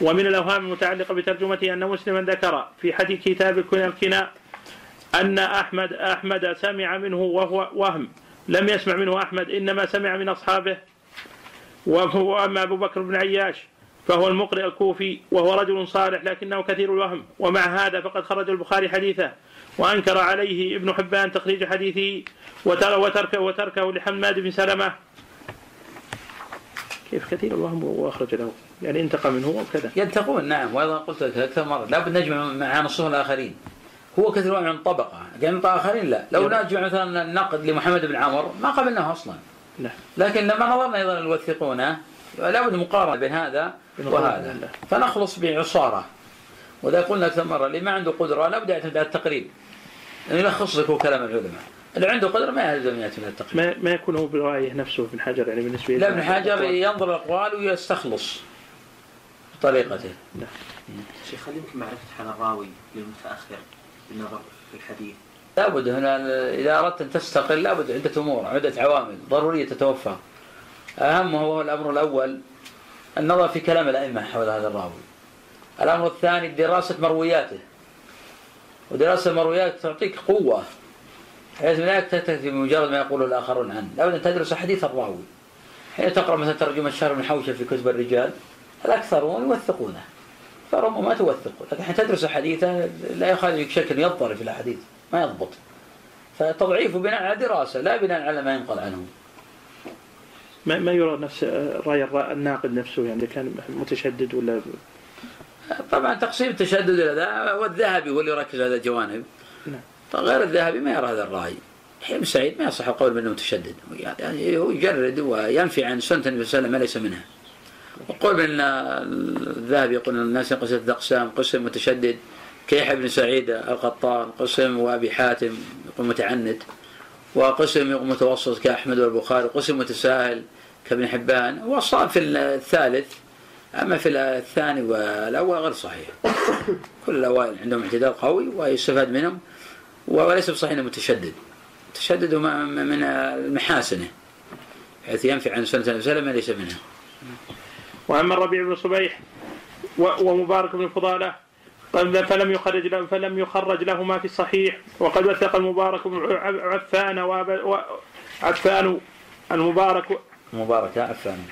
ومن الأوهام المتعلقة بترجمته أن مسلما ذكر في حديث كتاب الكنى أن أحمد أحمد سمع منه وهو وهم. لم يسمع منه أحمد إنما سمع من أصحابه. وهو أما أبو بكر بن عياش فهو المقرئ الكوفي وهو رجل صالح لكنه كثير الوهم. ومع هذا فقد خرج البخاري حديثه وأنكر عليه ابن حبان تخريج حديثه وتركه وتركه لحماد بن سلمة. كيف كثير الوهم واخرج له. يعني انتقى منه وكذا. ينتقون نعم وأيضا قلت لك أكثر مرة. لابد نجمع مع نصوص الآخرين. هو كثير من طبقة. يعني آخرين لا. لو نجمع مثلا النقد لمحمد بن عمر ما قبلناه أصلا. لا. لكن لما نظرنا أيضا يوثقونه لابد مقارنة بين هذا وهذا. فنخلص بعصارة. وذا قلنا أكثر مرة اللي ما عنده قدرة لابد يعتمد على التقريب. يعني يلخص لك كلام العلماء. اللي عنده قدره ما يلزم ياتي من التقليد ما ما يكون هو بروايه نفسه ابن حجر يعني بالنسبة لا ابن حجر ينظر الأقوال ويستخلص بطريقته. نعم. شيخ هل يمكن معرفة حال الراوي للمتأخر بالنظر في الحديث؟ لابد هنا إذا أردت أن تستقل لابد عدة أمور عدة عوامل ضرورية تتوفر أهمها هو الأمر الأول النظر في كلام الأئمة حول هذا الراوي. الأمر الثاني دراسة مروياته. ودراسة المرويات تعطيك قوة. بحيث لا تكتفي بمجرد ما يقوله الآخرون عنه. لابد أن تدرس حديث الراوي. حين تقرأ مثلا ترجمة الشهر بن حوشة في كتب الرجال الأكثرون يوثقونه. فربما ما توثقه لكن حين تدرس حديثه لا يخالف شك يضطرب في الأحاديث. ما يضبط. فتضعيفه بناء على دراسة لا بناء على ما ينقل عنه. ما ما يرى نفس رأي الناقد نفسه؟ يعني كان متشدد ولا طبعا تقسيم التشدد هذا والذهبي هو اللي يركز على الجوانب. نعم. غير الذهبي ما يرى هذا الرأي. بن سعيد ما يصح القول بأنه متشدد. يعني هو يجرد وينفي عن سنة النبي صلى الله عليه وسلم ما ليس منها. وقول بأن الذهبي يقول الناس ينقسم ثلاث أقسام قسم متشدد. كيحيى بن سعيد القطان قسم وأبي حاتم يقول متعنت. وقسم يقول متوسط كأحمد والبخاري قسم متساهل كابن حبان. والصواب في الثالث. أما في الثاني والأول غير صحيح. كل الأوائل عندهم اعتدال قوي ويستفاد منهم. وليس بصحيح إنه متشدد. تشدد من المحاسنة. حيث ينفي عن سنة النبي صلى ليس منها. وأما الربيع بن صبيح ومبارك بن فضالة فلم يخرج له فلم يخرج لهما في الصحيح وقد وثق المبارك بن عفان عفان المبارك مبارك عفان.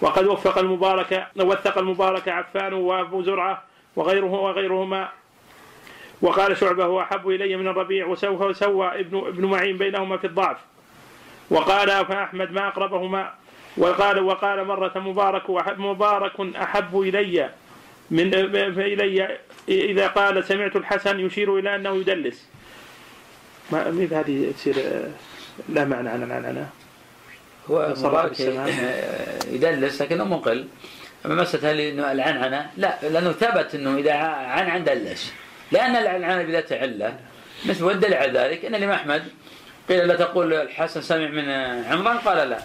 وقد وفق المبارك وثق المبارك عفان وأبو زرعة وغيره وغيرهما وقال شعبة هو أحب إلي من الربيع وسوى سوى ابن ابن معين بينهما في الضعف. وقال فأحمد ما أقربهما وقال وقال مرة مبارك مبارك أحب إلي من إلي إذا قال سمعت الحسن يشير إلى أنه يدلس. ما هذه تصير؟ لا معنى عن العنعنة هو مبارك (laughs) يدلس لكنه مقل أما مسألة العنعنة لا لأنه ثبت أنه إذا عن عن دلس. لأن العنعنة بذات علة مثل والدليل على ذلك أن الإمام أحمد قيل لا تقول الحسن سمع من عمران؟ قال لا.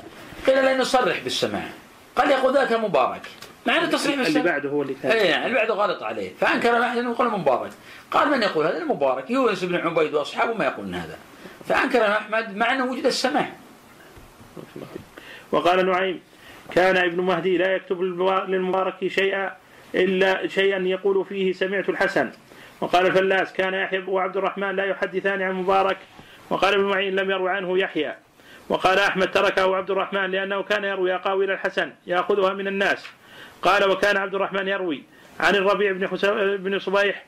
قيل لا نصرح بالسماع. قال يقول ذاك مبارك. مع انه تصريح اللي بعده هو اللي اي نعم اللي بعده غلط عليه. فأنكر احد يقول مبارك. قال من يقول هذا المبارك؟ يونس بن عبيد وأصحابه ما يقولون هذا. فأنكر أحمد مع أنه وجد السماع. وقال نعيم كان ابن مهدي لا يكتب للمبارك شيئا إلا شيئا يقول فيه سمعت الحسن. وقال الفلاس كان يحيى وعبد الرحمن لا يحدثان عن مبارك. وقال ابن معين لم يروي عنه يحيى. وقال أحمد تركه عبد الرحمن لأنه كان يروي أقاويل الحسن يأخذها من الناس. قال وكان عبد الرحمن يروي عن الربيع بن بن صبيح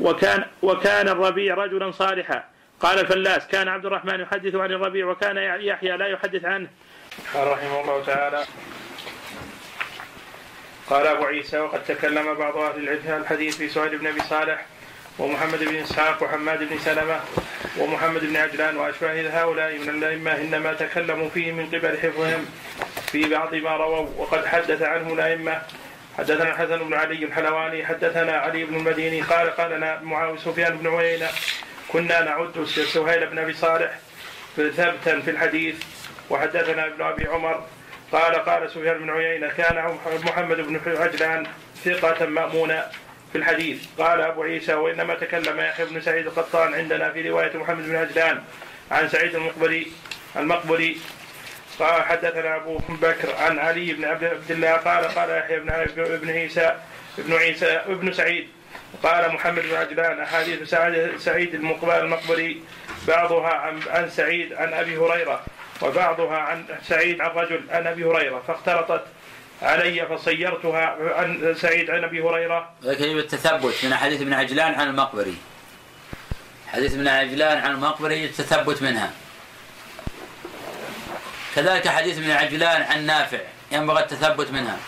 وكان وكان الربيع رجلا صالحا. قال الفلاس كان عبد الرحمن يحدث عن الربيع وكان يحيى لا يحدث عنه. قال رحمه الله تعالى قال أبو عيسى وقد تكلم بعض أهل الحديث في سعيد بن أبي صالح ومحمد بن إسحاق وحماد بن سلمة ومحمد بن عجلان وأشباه هؤلاء من الأئمة إنما تكلموا فيه من قبل حفظهم في بعض ما رووا. وقد حدث عنه الأئمة حدثنا الحسن بن علي الحلواني حدثنا علي بن المديني قال قال لنا معاوية سفيان بن عيينة كنا نعد سهيل بن أبي صالح ثبتا في الحديث. وحدثنا ابن أبي عمر قال قال سفيان بن عيينة كان محمد بن عجلان ثقة مأمونا. في الحديث. قال أبو عيسى وإنما تكلم يحيى بن سعيد القطان عندنا في رواية محمد بن عجلان عن سعيد المقبري المقبري قال حدثنا أبو بكر عن علي بن عبد الله قال قال يحيى بن ابن عيسى ابن عيسى ابن سعيد. قال محمد بن عجلان أحاديث سعيد المقبري بعضها عن, عن سعيد عن أبي هريرة وبعضها عن سعيد عن رجل عن أبي هريرة فاختلطت علي فصيرتها عن سعيد عن أبي هريرة. لكن التثبت من حديث ابن عجلان عن المقبري. حديث ابن عجلان عن المقبري التثبت منها. كذلك حديث ابن عجلان عن نافع ينبغي التثبت منها.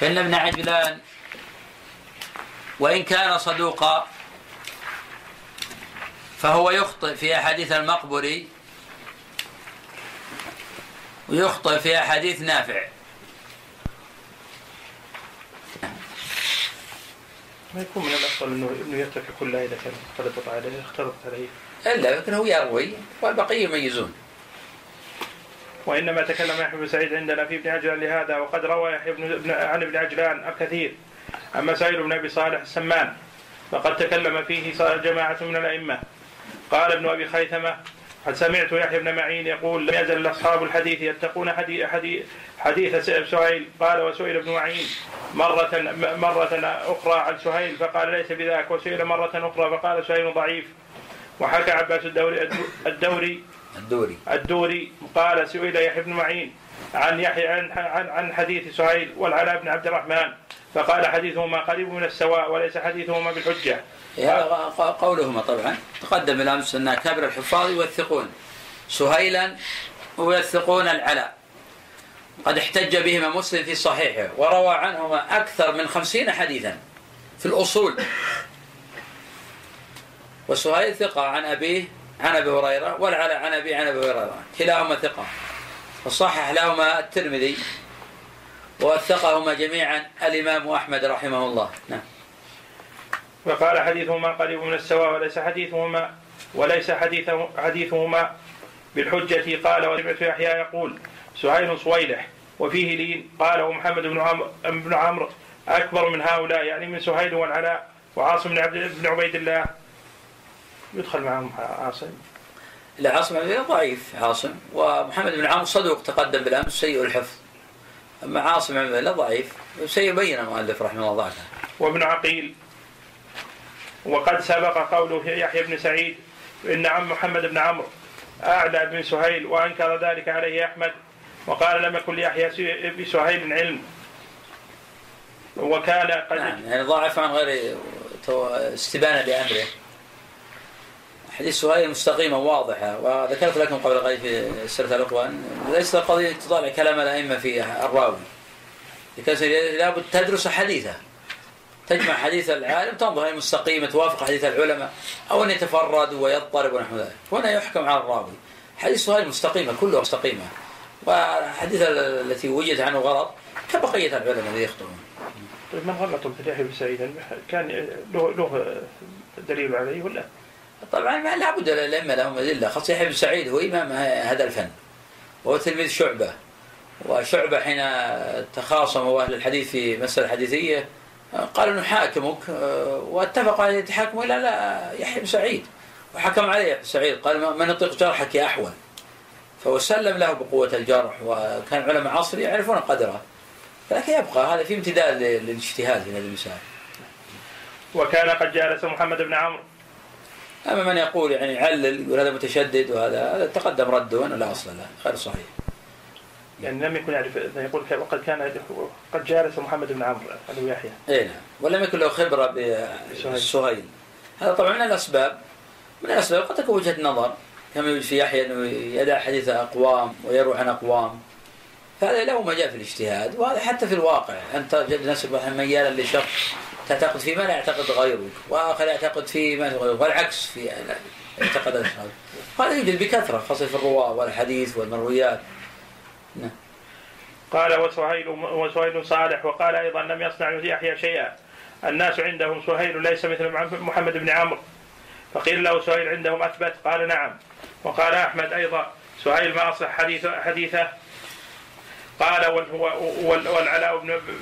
فإن ابن عجلان وإن كان صدوقا فهو يخطئ في أحاديث المقبري ويخطئ في أحاديث نافع ما يكون من الأفضل انه إنه يترك كل اذا كان اختلطت عليه اختلطت عليه. إلا لكن هو يروي والبقية يميزون. وإنما تكلم يحيى بن سعيد عندنا في ابن عجلان لهذا وقد روى يحيى بن عن ابن عجلان الكثير. أما سائل بن أبي صالح السمان فقد تكلم فيه جماعة من الأئمة. قال ابن أبي خيثمة قد سمعت يحيى بن معين يقول لم يزل أصحاب الحديث يتقون حديث حديث, حديث سهيل. قال وسئل ابن معين مرة مرة أخرى عن سهيل فقال ليس بذاك. وسئل مرة أخرى فقال سهيل ضعيف. وحكى عباس الدوري الدوري الدوري. الدوري. قال سئل يحيى بن معين عن يحيى عن عن, عن حديث سهيل والعلاء بن عبد الرحمن. فقال حديثهما قريب من السواء وليس حديثهما بالحجة. هذا قولهما طبعا تقدم بالامس أن كبر الحفاظ يوثقون سهيلا ويوثقون العلاء. قد احتج بهما مسلم في صحيحه وروى عنهما أكثر من خمسين حديثا في الأصول. وسهيل ثقة عن أبيه عن أبي هريرة والعلاء عن أبيه عن أبي هريرة كلاهما ثقة. وصحح لهما الترمذي ووثقهما جميعا الإمام أحمد رحمه الله نعم وقال حديثهما قريب من السواء وليس حديثهما وليس حديثه حديثهما بالحجة. قال وسمعت يحيى يقول سهيل صويلح وفيه لين قال ومحمد بن عمرو بن عمرو أكبر من هؤلاء يعني من سهيل والعلاء وعاصم بن عبد بن عبيد الله. يدخل معهم عاصم. لا عاصم ضعيف عاصم. ومحمد بن عمرو صدوق تقدم بالأمس سيء الحفظ. أما عاصم الله ضعيف سيبين المؤلف رحمه الله. ضعفه وابن عقيل وقد سبق قوله يحيى بن سعيد إن عم محمد بن عمرو أعلى بن سهيل وأنكر ذلك عليه أحمد وقال لم يكن ليحيى بسهيل علم وكان قد نعم يعني ضعف عن غير استبانة لامره حديث سهيل مستقيمة واضحة وذكرت لكم قبل قليل في سيرة الإخوان ليس القضية تطالع كلام الأئمة في الراوي. لكن لابد تدرس حديثه. تجمع حديث العالم تنظر هل مستقيمة توافق حديث العلماء أو أن يتفرد ويضطرب ونحو ذلك. هنا يحكم على الراوي. حديث سهيل مستقيمة كلها مستقيمة. والحديث التي وجد عنه غلط كبقية العلماء الذي يخطئون. طيب من غلط في يحيى بن سعيد كان له له دليل عليه ولا؟ طبعا ما لابد الائمه لهم ادله خاصه يحيى بن سعيد هو امام هذا الفن وهو تلميذ شعبة. وشعبة حين تخاصموا أهل الحديث في مسألة حديثية قالوا نحاكمك واتفقوا على يتحاكموا إلى لا يحيى بن سعيد. وحكم عليه يحيى بن سعيد قال من يطيق جرحك يا أحول. فهو سلم له بقوة الجرح وكان علماء عصره يعرفون قدره. لكن يبقى هذا في امتداد للاجتهاد في هذه المسائل وكان قد جالس محمد بن عمرو. أما من يقول يعني يعلل يقول هذا متشدد وهذا هذا تقدم رده وأنا لا أصل له غير صحيح. يعني لم يكن يعرف يقول وقد كان قد جالس محمد بن عمرو أبو يحيى. اي نعم. ولم يكن له خبرة بالسهيل. هذا طبعا من الأسباب. من الأسباب قد تكون وجهة نظر. كما يوجد في يحيى أنه يدع حديث أقوام ويروي عن أقوام. فهذا له مجال في الاجتهاد. وهذا حتى في الواقع. أنت تجد نفسك ميالا لشخص تعتقد فيه ما لا يعتقد غيرك وآخر يعتقد فيه ما غيرك والعكس في الأشخاص. هذا يوجد بكثرة خاصة في الرواة والحديث والمرويات. نعم. قال وسهيل وسهيل صالح وقال أيضا لم يصنع يحيى شيئا. الناس عندهم سهيل ليس مثل محمد بن عمرو. فقيل له سهيل عندهم أثبت؟ قال نعم. وقال أحمد أيضا سهيل ما اصلح حديث حديثه. قال وال- وال- والعلاء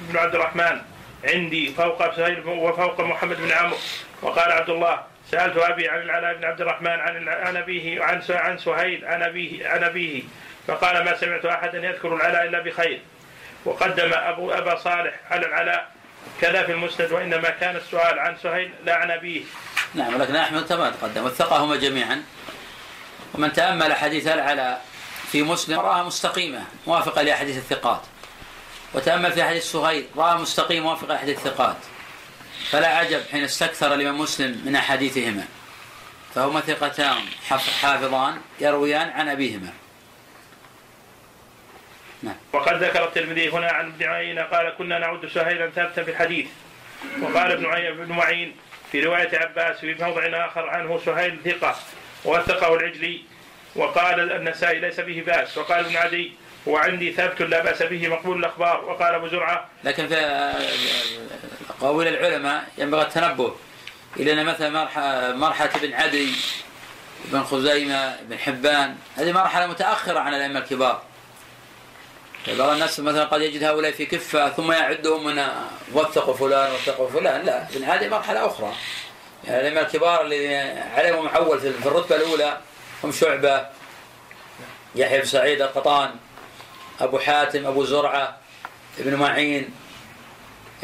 بن عبد الرحمن عندي فوق سهيل وفوق محمد بن عمرو. وقال عبد الله سألت أبي عن العلاء بن عبد الرحمن عن عن أبيه عن عن سهيل عن أبيه عن أبيه. فقال ما سمعت أحدا يذكر العلاء إلا بخير. وقدم أبو أبا صالح على العلاء كذا في المسند وإنما كان السؤال عن سهيل لا عن أبيه. نعم ولكن أحمد كما تقدم وثقهما جميعا. ومن تأمل حديث العلاء في مسلم راها مستقيمة موافقة لأحاديث الثقات. وتأمل في حديث سهيل راها مستقيمه موافقة لأحاديث الثقات. فلا عجب حين استكثر الإمام مسلم من أحاديثهما. فهما ثقتان حافظان يرويان عن ابيهما وقد ذكر الترمذي هنا عن ابن عيينة قال كنا نعد سهيلا ثابتا في الحديث. وقال ابن ابن معين في رواية عباس في موضع آخر عنه سهيل ثقة ووثقه العجلي وقال النسائي ليس به بأس. وقال ابن عدي هو عندي ثابت لا بأس به مقبول الأخبار. وقال أبو زرعة لكن في أقاويل العلماء ينبغي التنبه إلى أن مثلا مرحلة ابن عدي ابن خزيمة ابن حبان. هذه مرحلة متأخرة عن الأئمة الكبار. بعض الناس مثلا قد يجد هؤلاء في كفة ثم يعدهم من وثقوا فلان وثقوا فلان. لا عدي مرحلة أخرى. يعني الأئمة الكبار الذين عليهم محول في في الرتبة الأولى هم شعبة يحيى بن سعيد القطان أبو حاتم أبو زرعة ابن معين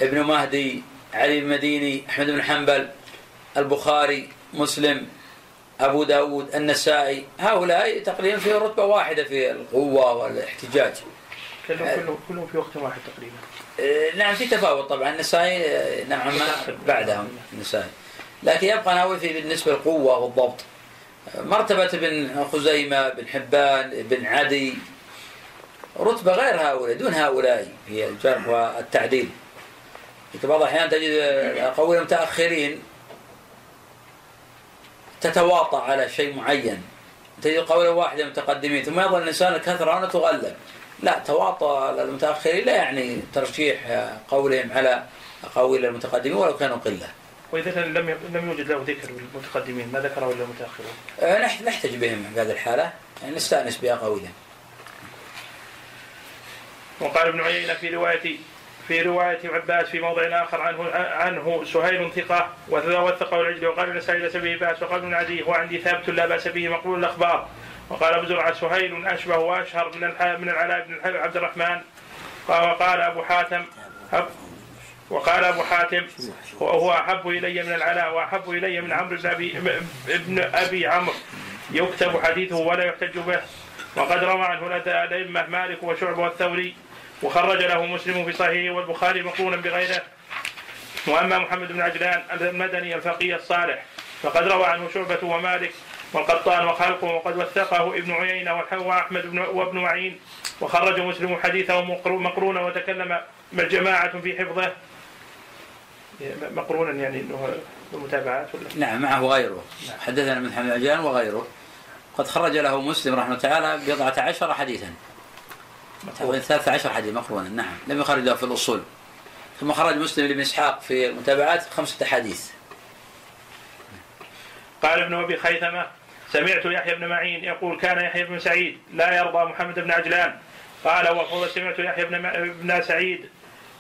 ابن مهدي علي بن مديني أحمد بن حنبل البخاري مسلم أبو داود النسائي. هؤلاء تقريبا في رتبة واحدة في القوة والاحتجاج. كلهم كلهم كلهم في وقت واحد تقريبا. آه، نعم في تفاوت طبعا. النسائي نعم ما بعدهم النسائي لكن يبقى ناوي في بالنسبة للقوة والضبط. مرتبة ابن خزيمة بن حبان بن عدي رتبة غير هؤلاء دون هؤلاء في الجرح والتعديل. في بعض الأحيان تجد أقاويل المتأخرين تتواطأ على شيء معين. تجد قولا واحدة المتقدمين ثم يظل الإنسان الكثرة هنا تغلب لا تواطؤ المتأخرين لا يعني ترشيح قولهم على أقاويل المتقدمين ولو كانوا قلة. وإذا كان لم لم يوجد له ذكر بالمتقدمين ما ذكره إلا المتأخرون. نحت- نحتج بهم في هذه الحالة. يعني نستأنس قويا. وقال ابن عيينة في رواية في رواية عباس في موضع آخر عنه عنه سهيل ثقة وثقه العجل وقال النسائي ليس به بأس وقال ابن عدي هو عندي ثابت لا بأس به مقبول الأخبار. وقال أبو زرعة سهيل أشبه وأشهر من من العلاء بن عبد الرحمن. وقال أبو حاتم وقال أبو حاتم وهو أحب إلي من العلاء وأحب إلي من عمرو بن أبي ابن أبي عمرو. يكتب حديثه ولا يحتج به. وقد روى عنه الأئمة مالك وشعبة والثوري. وخرج له مسلم في صحيحه والبخاري مقرونا بغيره. وأما محمد بن عجلان المدني الفقيه الصالح فقد روى عنه شعبة ومالك والقطان وخلقه وقد وثقه ابن عيينة وأحمد بن وابن معين وخرج مسلم حديثه مقرو- مقرونا وتكلم جماعة في حفظه. مقرونا يعني إنه بالمتابعات ولا؟ نعم معه غيره حدثنا من محمد عجلان وغيره. قد خرج له مسلم رحمه الله تعالى بضعة عشر حديثا. تقريبا 13 حديث مقرونا نعم. لم يخرج له في الأصول. ثم خرج مسلم لابن إسحاق في المتابعات خمسة أحاديث قال ابن أبي خيثمة سمعت يحيى بن معين يقول كان يحيى بن سعيد لا يرضى محمد بن عجلان. قال وقال سمعت يحيى بن بن سعيد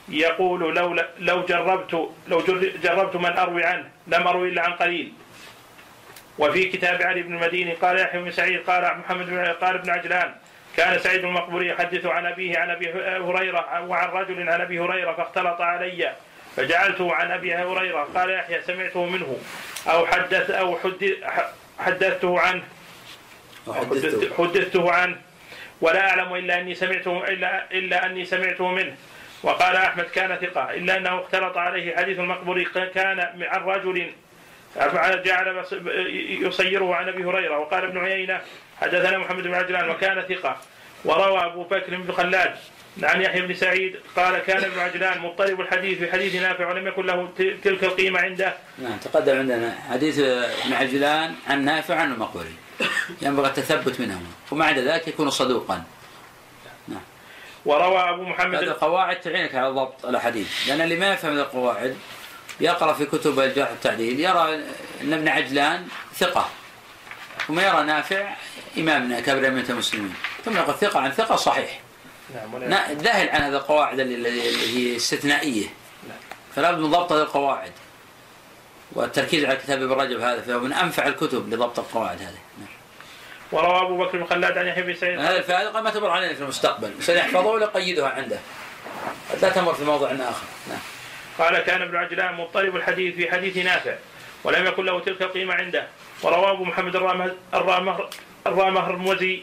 يقول لو لو جربت لو جر- جربت من أروي عنه لم أروي إلا عن قليل. وفي كتاب علي بن المديني قال يحيى بن سعيد قال محمد بن قال ابن عجلان. كان سعيد المقبوري يحدث عن أبيه عن أبي هريرة وعن رجل عن أبي هريرة فاختلط علي فجعلته عن أبي هريرة. قال يحيى سمعته منه أو حدث أو حدث حدثته عنه أو حدثته. عنه. ولا أعلم إلا أني سمعته إلا إلا أني سمعته منه. وقال أحمد كان ثقة. إلا أنه اختلط عليه حديث المقبوري كان عن رجل جعل يصيره عن أبي هريرة. وقال ابن عيينة حدثنا محمد بن عجلان وكان ثقة وروى أبو بكر بن خلاد عن يحيى بن سعيد قال كان ابن عجلان مضطرب الحديث في حديث نافع ولم يكن له تلك القيمة عنده. نعم تقدم عندنا حديث ابن عجلان عن نافع عن المقبري. ينبغي التثبت منهما ومع عدا ذلك يكون صدوقا. وروى أبو محمد هذه القواعد تعينك على ضبط الاحاديث لأن اللي ما يفهم القواعد يقرأ في كتب الجرح والتعديل يرى أن ابن عجلان ثقة. ثم يرى نافع امام من اكابر ائمه المسلمين. ثم يقول ثقة عن ثقة صحيح. نعم ذاهل عن هذه القواعد اللي هي استثنائية. فلا بد من ضبط هذه القواعد. والتركيز على كتاب ابن رجب هذا فهو من أنفع الكتب لضبط القواعد هذه. نعم. وروى أبو بكر بن خلاد عن يحيى بن سعيد. الفائدة قد ما تمر علينا في المستقبل. سنحفظه ويقيدها عنده. قد لا تمر في موضع آخر. نعم. قال كان ابن عجلان مضطرب الحديث في حديث نافع ولم يكن له تلك القيمة عنده. ورواه أبو محمد الرامه- الرامه- الرامهرمزي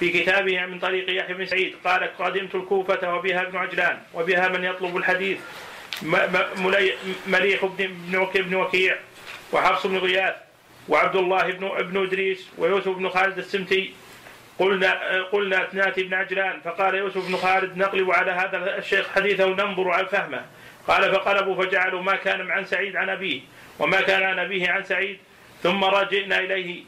في كتابه من طريق يحيى بن سعيد. قال قدمت الكوفة وبها ابن عجلان وبها من يطلب الحديث مليح بن بن وكي- بن وكيع وحفص بن غياث وعبد الله بن ابن إدريس ويوسف بن خالد السمتي. قلنا قلنا ناتي بن عجلان فقال يوسف بن خالد نقلب على هذا الشيخ حديثه وننظر على فهمه. قال فقلبوا فجعلوا ما كان عن سعيد عن أبيه وما كان عن أبيه عن سعيد. ثم رجعنا إليه.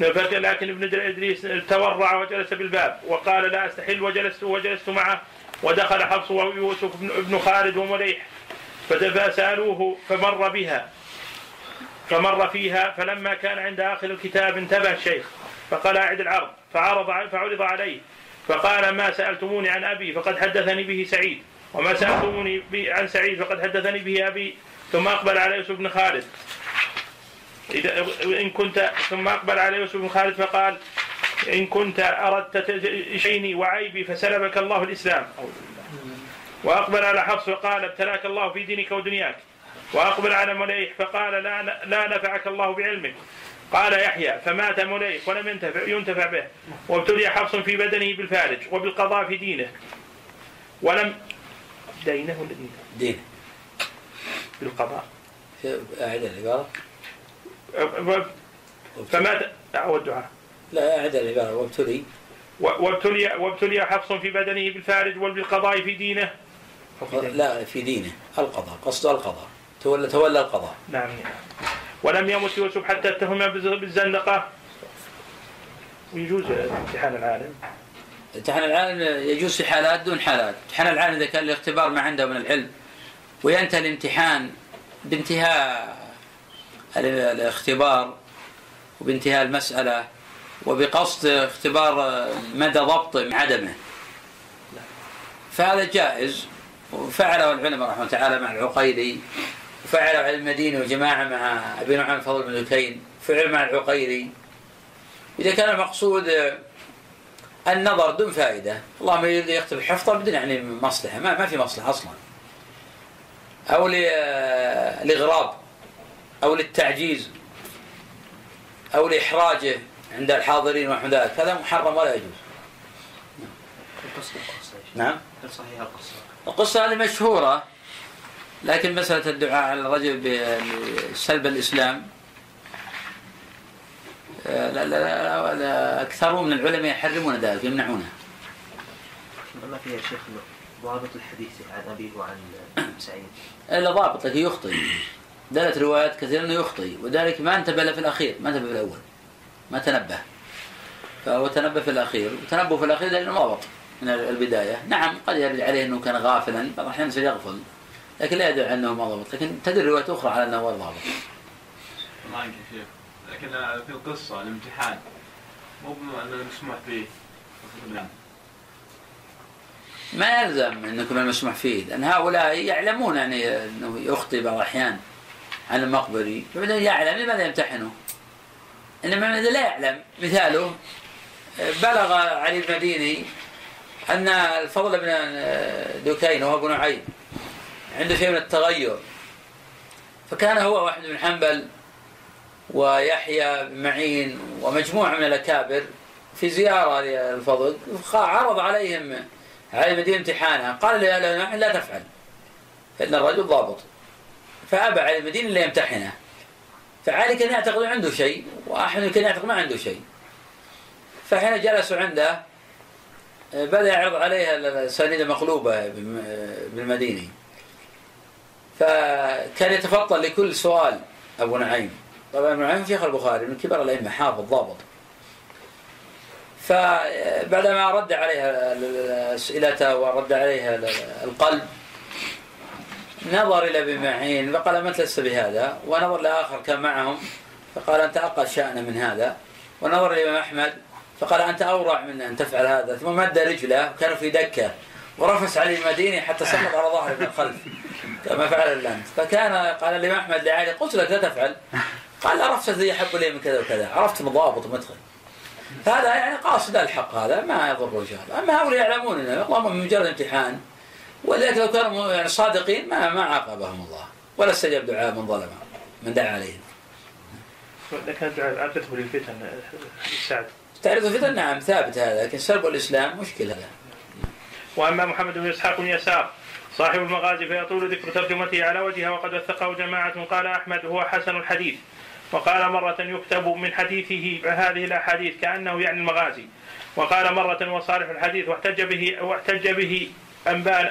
لكن ابن إدريس تورع وجلس بالباب وقال لا أستحل وجلست وجلست معه ودخل حفص ويوسف بن- خالد ومليح فسالوه فمر بها فمر فيها فلما كان عند آخر الكتاب انتبه الشيخ فقال أعد العرض فعرض فعرض عليه فقال ما سألتموني عن أبي فقد حدثني به سعيد وما سألتموني بي- عن سعيد فقد حدثني به أبي ثم أقبل على يوسف بن خالد إذا إن كنت ثم أقبل على يوسف بن خالد فقال إن كنت أردت شيني وعيبي فسلبك الله الإسلام. وأقبل على حفص فقال ابتلاك الله في دينك ودنياك. وأقبل على مليح فقال لا, لا نفعك الله بعلمك. قال يحيى فمات مليح ولم ينتفع, ينتفع به. وابتلي حفص في بدنه بالفارج وبالقضاء في دينه. ولم دينه ولا دينه؟ دين. بالقضاء. أعد العبارة. فمات والدعاء لا أعد العبارة. وابتلي. وابتلي وابتلي حفص في بدنه بالفارج وبالقضاء في دينه. لا في دينه. القضاء قصد القضاء. تولى تولى القضاء. نعم. ولم يمت يوسف حتى اتهم بالزندقة. ويجوز امتحان العالم. امتحان العالم يجوز في حالات دون حالات. امتحان العالم إذا كان الاختبار ما عنده من العلم وينتهي الامتحان بانتهاء الاختبار وبانتهاء المسألة وبقصد اختبار مدى ضبطه من عدمه. فهذا جائز وفعله العلماء رحمه الله تعالى مع العقيلي وفعله على المدينة وجماعة مع أبي نعمان الفضل بن دكين فعل مع العقيلي. إذا كان المقصود النظر دون فائدة اللهم يكتب حفظه بدون يعني مصلحة ما, ما في مصلحة أصلا. أو لإغراب أو للتعجيز أو لإحراجه عند الحاضرين ونحو ذلك. هذا محرم ولا يجوز. نعم. صحيح القصة؟ القصة هذه مشهورة لكن مسألة الدعاء على الرجل بسلب الإسلام لا لا لا, لا أكثر من العلماء يحرمون ذلك يمنعونه. ما فيها شيخ ضابط الحديث عن أبيه وعن سعيد. إلا ضابط لكن يخطئ. دلت روايات كثيرة أنه يخطئ وذلك ما انتبه له في الأخير ما انتبه في الأول ما تنبه. فهو تنبه في الأخير وتنبه في الأخير لأنه ضابط من البداية. نعم قد يرد عليه أنه كان غافلا بعض الأحيان سيغفل لكن لا يدل أنه ما ضبط. لكن تدل روايات أخرى على أنه هو ضابط ما يمكن شيخ لكن في القصة الامتحان مو أنه مسموح به ما يلزم انكم المسموح فيه لأن هؤلاء يعلمون يعني إنه يخطي بعض الأحيان. عن المقبري. فبدأ يعلم لماذا يمتحنه؟ إنما اذا لا يعلم. مثاله بلغ علي المديني أن الفضل بن دكين وهو ابن نعيم عنده شيء من التغير. فكان هو واحد بن حنبل ويحيى بن معين ومجموعة من الأكابر في زيارة للفضل عرض عليهم على المدينة امتحانها. قال له لا تفعل فإن الرجل ضابط. فأبى على المدينة اللي يمتحنه. فعلي كان يعتقد عنده شيء وأحمد كان يعتقد ما عنده شيء. فحين جلسوا عنده بدأ يعرض عليها الأسانيد مقلوبة بالمدينة. فكان يتفطن لكل سؤال أبو نعيم. طبعا ابن نعيم شيخ البخاري من كبار الأئمة حافظ ضابط. فبعدما رد عليها أسئلته ورد عليها القلب نظر إلى ابن معين فقال ما لست بهذا؟ ونظر لآخر كان معهم فقال أنت أقل شأنا من هذا. ونظر إلى أحمد فقال أنت أورع من أن تفعل هذا. ثم مد رجله وكانوا في دكة ورفس علي المديني حتى سقط على ظهره من الخلف. كما فعل اللمس. فكان قال الإمام أحمد لعلي قلت لك لا تفعل. قال لا رفسة ذي يحب لي من كذا وكذا. عرفت مضابط ومدخل هذا يعني قاصد الحق هذا ما يضر الله أما هؤلاء يعلمون إنه من مجرد امتحان. ولذلك لو كانوا يعني صادقين ما ما عاقبهم الله ولا استجاب دعاء من ظلم من دعا عليهم. لكن الدعاء عقدته للفتن سعد. تعرض الفتن نعم ثابت هذا لكن سلب الإسلام مشكلة هذا. وأما محمد بن إسحاق بن يسار صاحب المغازي فيطول ذكر ترجمته على وجهها وقد وثقه جماعة قال أحمد هو حسن الحديث وقال مرة يكتب من حديثه هذه الأحاديث كأنه يعني المغازي وقال مرة وصالح الحديث واحتج به واحتج به أنبان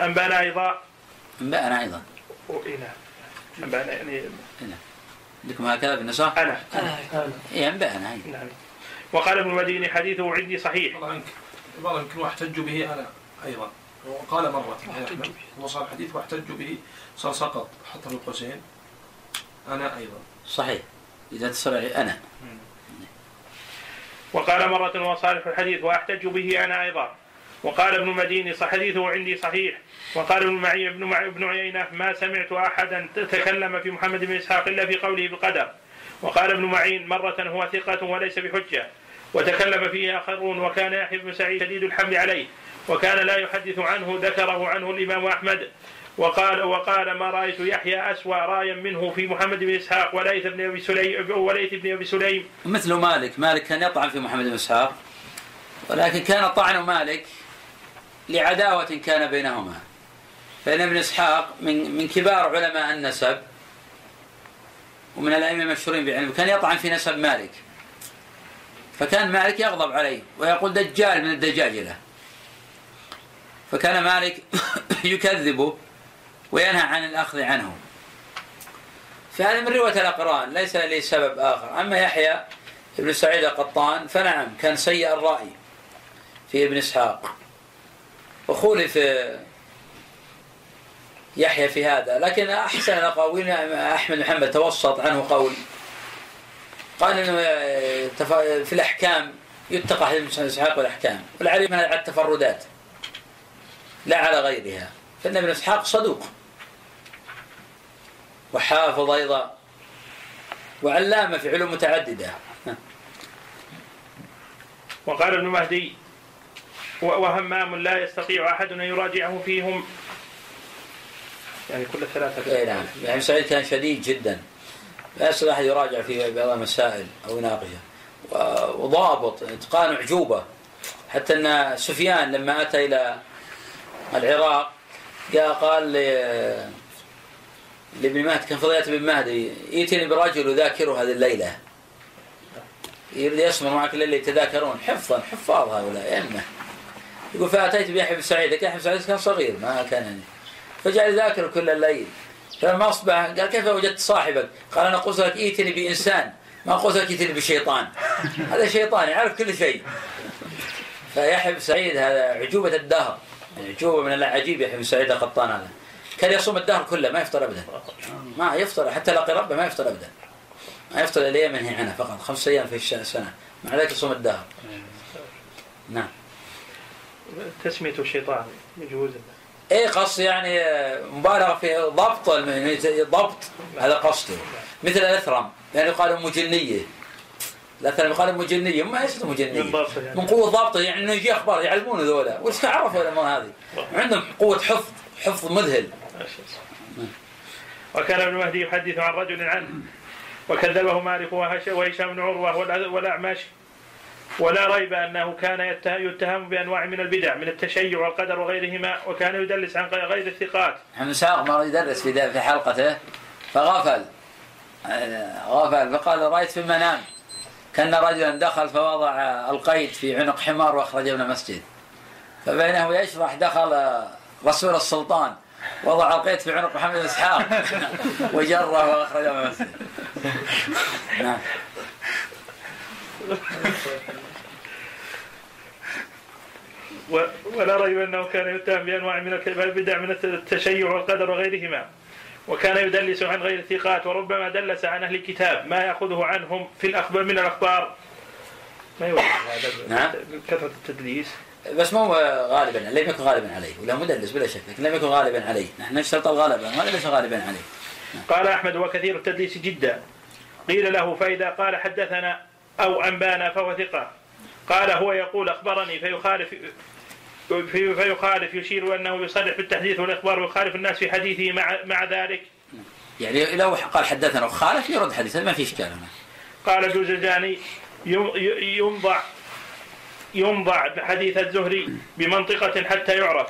أنبانا أيضا. أنبانا أيضا. إيه نعم. أنبانا يعني نعم عندكم هكذا بالنسخ؟ أنا. أنا. إيه أنبانا نعم. وقال ابن المديني حديثه عندي صحيح. والله يمكن والله يمكن واحتج به أنا أيضا. وقال مرة هو صار حديث واحتج به صار سقط حتى في القوسين. أنا أيضا. صحيح. إذا اتصل أنا. وقال مرة وصالح الحديث وأحتج به أنا أيضا. وقال ابن مديني حديثه عندي صحيح. وقال ابن معي ابن معي ابن عيينة ما سمعت أحدا تكلم في محمد بن إسحاق إلا في قوله بالقدر وقال ابن معين مرة هو ثقة وليس بحجة. وتكلم فيه آخرون وكان يحيى بن سعيد شديد الحمل عليه. وكان لا يحدث عنه ذكره عنه الإمام أحمد. وقال وقال ما رأيت يحيى أسوأ رايا منه في محمد بن إسحاق وليث بن أبي سليم وليث بن أبي سليم. مثل مالك. مالك كان يطعن في محمد بن إسحاق. ولكن كان طعن مالك. لعداوة كان بينهما. فإن ابن إسحاق من من كبار علماء النسب ومن الأئمة المشهورين بعلمه كان يطعن في نسب مالك. فكان مالك يغضب عليه ويقول دجال من الدجاجلة فكان مالك (coughs) يكذبه وينهى عن الأخذ عنه. فهذا من رواية الأقران ليس لي سبب آخر. أما يحيى ابن سعيد القطان فنعم كان سيء الرأي في ابن إسحاق. وخولف يحيى في هذا. لكن أحسن الأقاويل أحمد محمد توسط عنه قول. قال تف- في الأحكام يتقى حديث ابن اسحاق والأحكام. والعلي منها على التفردات. لا على غيرها. فإن ابن إسحاق صدوق. وحافظ أيضا. وعلامة في علوم متعددة. وقال ابن مهدي وهمام لا يستطيع أحد أن يراجعه فيهم. يعني كل ثلاثة. اي نعم. يعني سعيد كان شديد جدا. لا يستطيع أحد يراجع في بعض المسائل أو يناقشها و- وضابط إتقان عجوبه حتى أن سفيان لما أتى إلى العراق جاء قال لابن مهدي كان فضيلة ابن مهدي ائتني برجل يذاكره هذه الليلة. يريد يصبر معك الليلة يتذاكرون. حفظا حفاظ هؤلاء أئمة. يقول فاتيت بيحيى بن سعيد. لكن يحيى بن سعيد كان صغير ما كان يعني. فجعل يذاكر كل الليل. فلما أصبح قال كيف وجدت صاحبك؟ قال أنا قلت لك ائتني بإنسان ما قلت لك ائتني بشيطان. (laughs) هذا شيطان يعرف كل شيء. فيحيى بن سعيد هذا عجوبة الدهر. يعني عجوبة من العجيب يحيى بن سعيد القطان هذا. كان يصوم الدهر كله ما يفطر ابدا. ما يفطر حتى لقي ربه ما يفطر ابدا. ما يفطر إلا يوم ينهي عنه فقط خمس أيام في السنة. مع ذلك يصوم الدهر. نعم. تسمية الشيطان يجوز إيه قصد يعني مبالغة في ضبط ضبط هذا قصده مثل الاثرم يعني يقال ام جنيه الاثرم يقال ام جنيه ما إيش ام جنيه من يعني. من قوة ضبطه يعني إنه يجي أخبار يعلمون ذولا. وش عرفوا الأمور هذه؟ عندهم قوة حفظ حفظ مذهل. (laughs) وكان ابن مهدي يحدث عن رجل عنه وكذبه مالك وهش- وهشام بن عروة والأ- والأعمش. ولا ريب أنه كان يته- يتهم بأنواع من البدع من التشيع والقدر وغيرهما وكان يدلس عن غير الثقات. محمد ساق مرة يدرس في في حلقته فغفل. آه، غفل. فقال رأيت في المنام. كان رجلا دخل فوضع القيد في عنق حمار واخرجه من المسجد. فبينه يشرح دخل آه، رسول السلطان. وضع القيد في عنق محمد بن إسحاق. (laughs) وجره واخرجه من المسجد. نعم. (laughs) ولا ريب أنه كان يتهم بأنواع من البدع من التشيع والقدر وغيرهما. وكان يدلس عن غير الثقات وربما دلس عن أهل الكتاب ما يأخذه عنهم في الأخبار من الأخبار. ما يوجد هذا نعم. كثرة التدليس. بس مو غالبا لم يكن غالبا عليه ولا مدلس بلا شك لكن لم يكن غالبا عليه. نحن نشترط الغلبة هذا ليس غالبا عليه. قال أحمد وكثير التدليس جدا. قيل له فإذا قال حدثنا أو أنبانا فهو ثقة. قال هو يقول أخبرني فيخالف في- فيخالف يشير أنه يصرح بالتحديث والإخبار ويخالف الناس في حديثه مع مع ذلك. يعني لو قال حدثنا وخالف يرد حديث هذا ما في إشكال هنا. قال جوزجاني يم- ي- ينضع ينضع حديث الزهري بمنطقة حتى يعرف.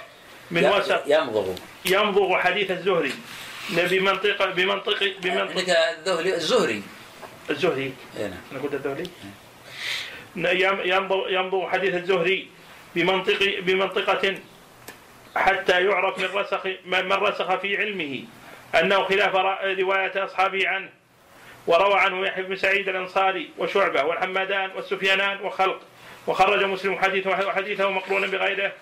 من وسط. يمضغ يمضغ حديث الزهري. بمنطقة بمنطق بمنطق عندك الذهلي الزهري. الزهري. إيه نعم. أنا قلت يمضغ يمضغ حديث الزهري بمنطق بمنطقة حتى يعرف من رسخ من رسخ في علمه أنه خلاف رواية أصحابه عنه وروى عنه يحيى بن سعيد الأنصاري وشعبة والحمادان والسفيانان وخلق وخرج مسلم حديثه وحديثه مقرونا بغيره.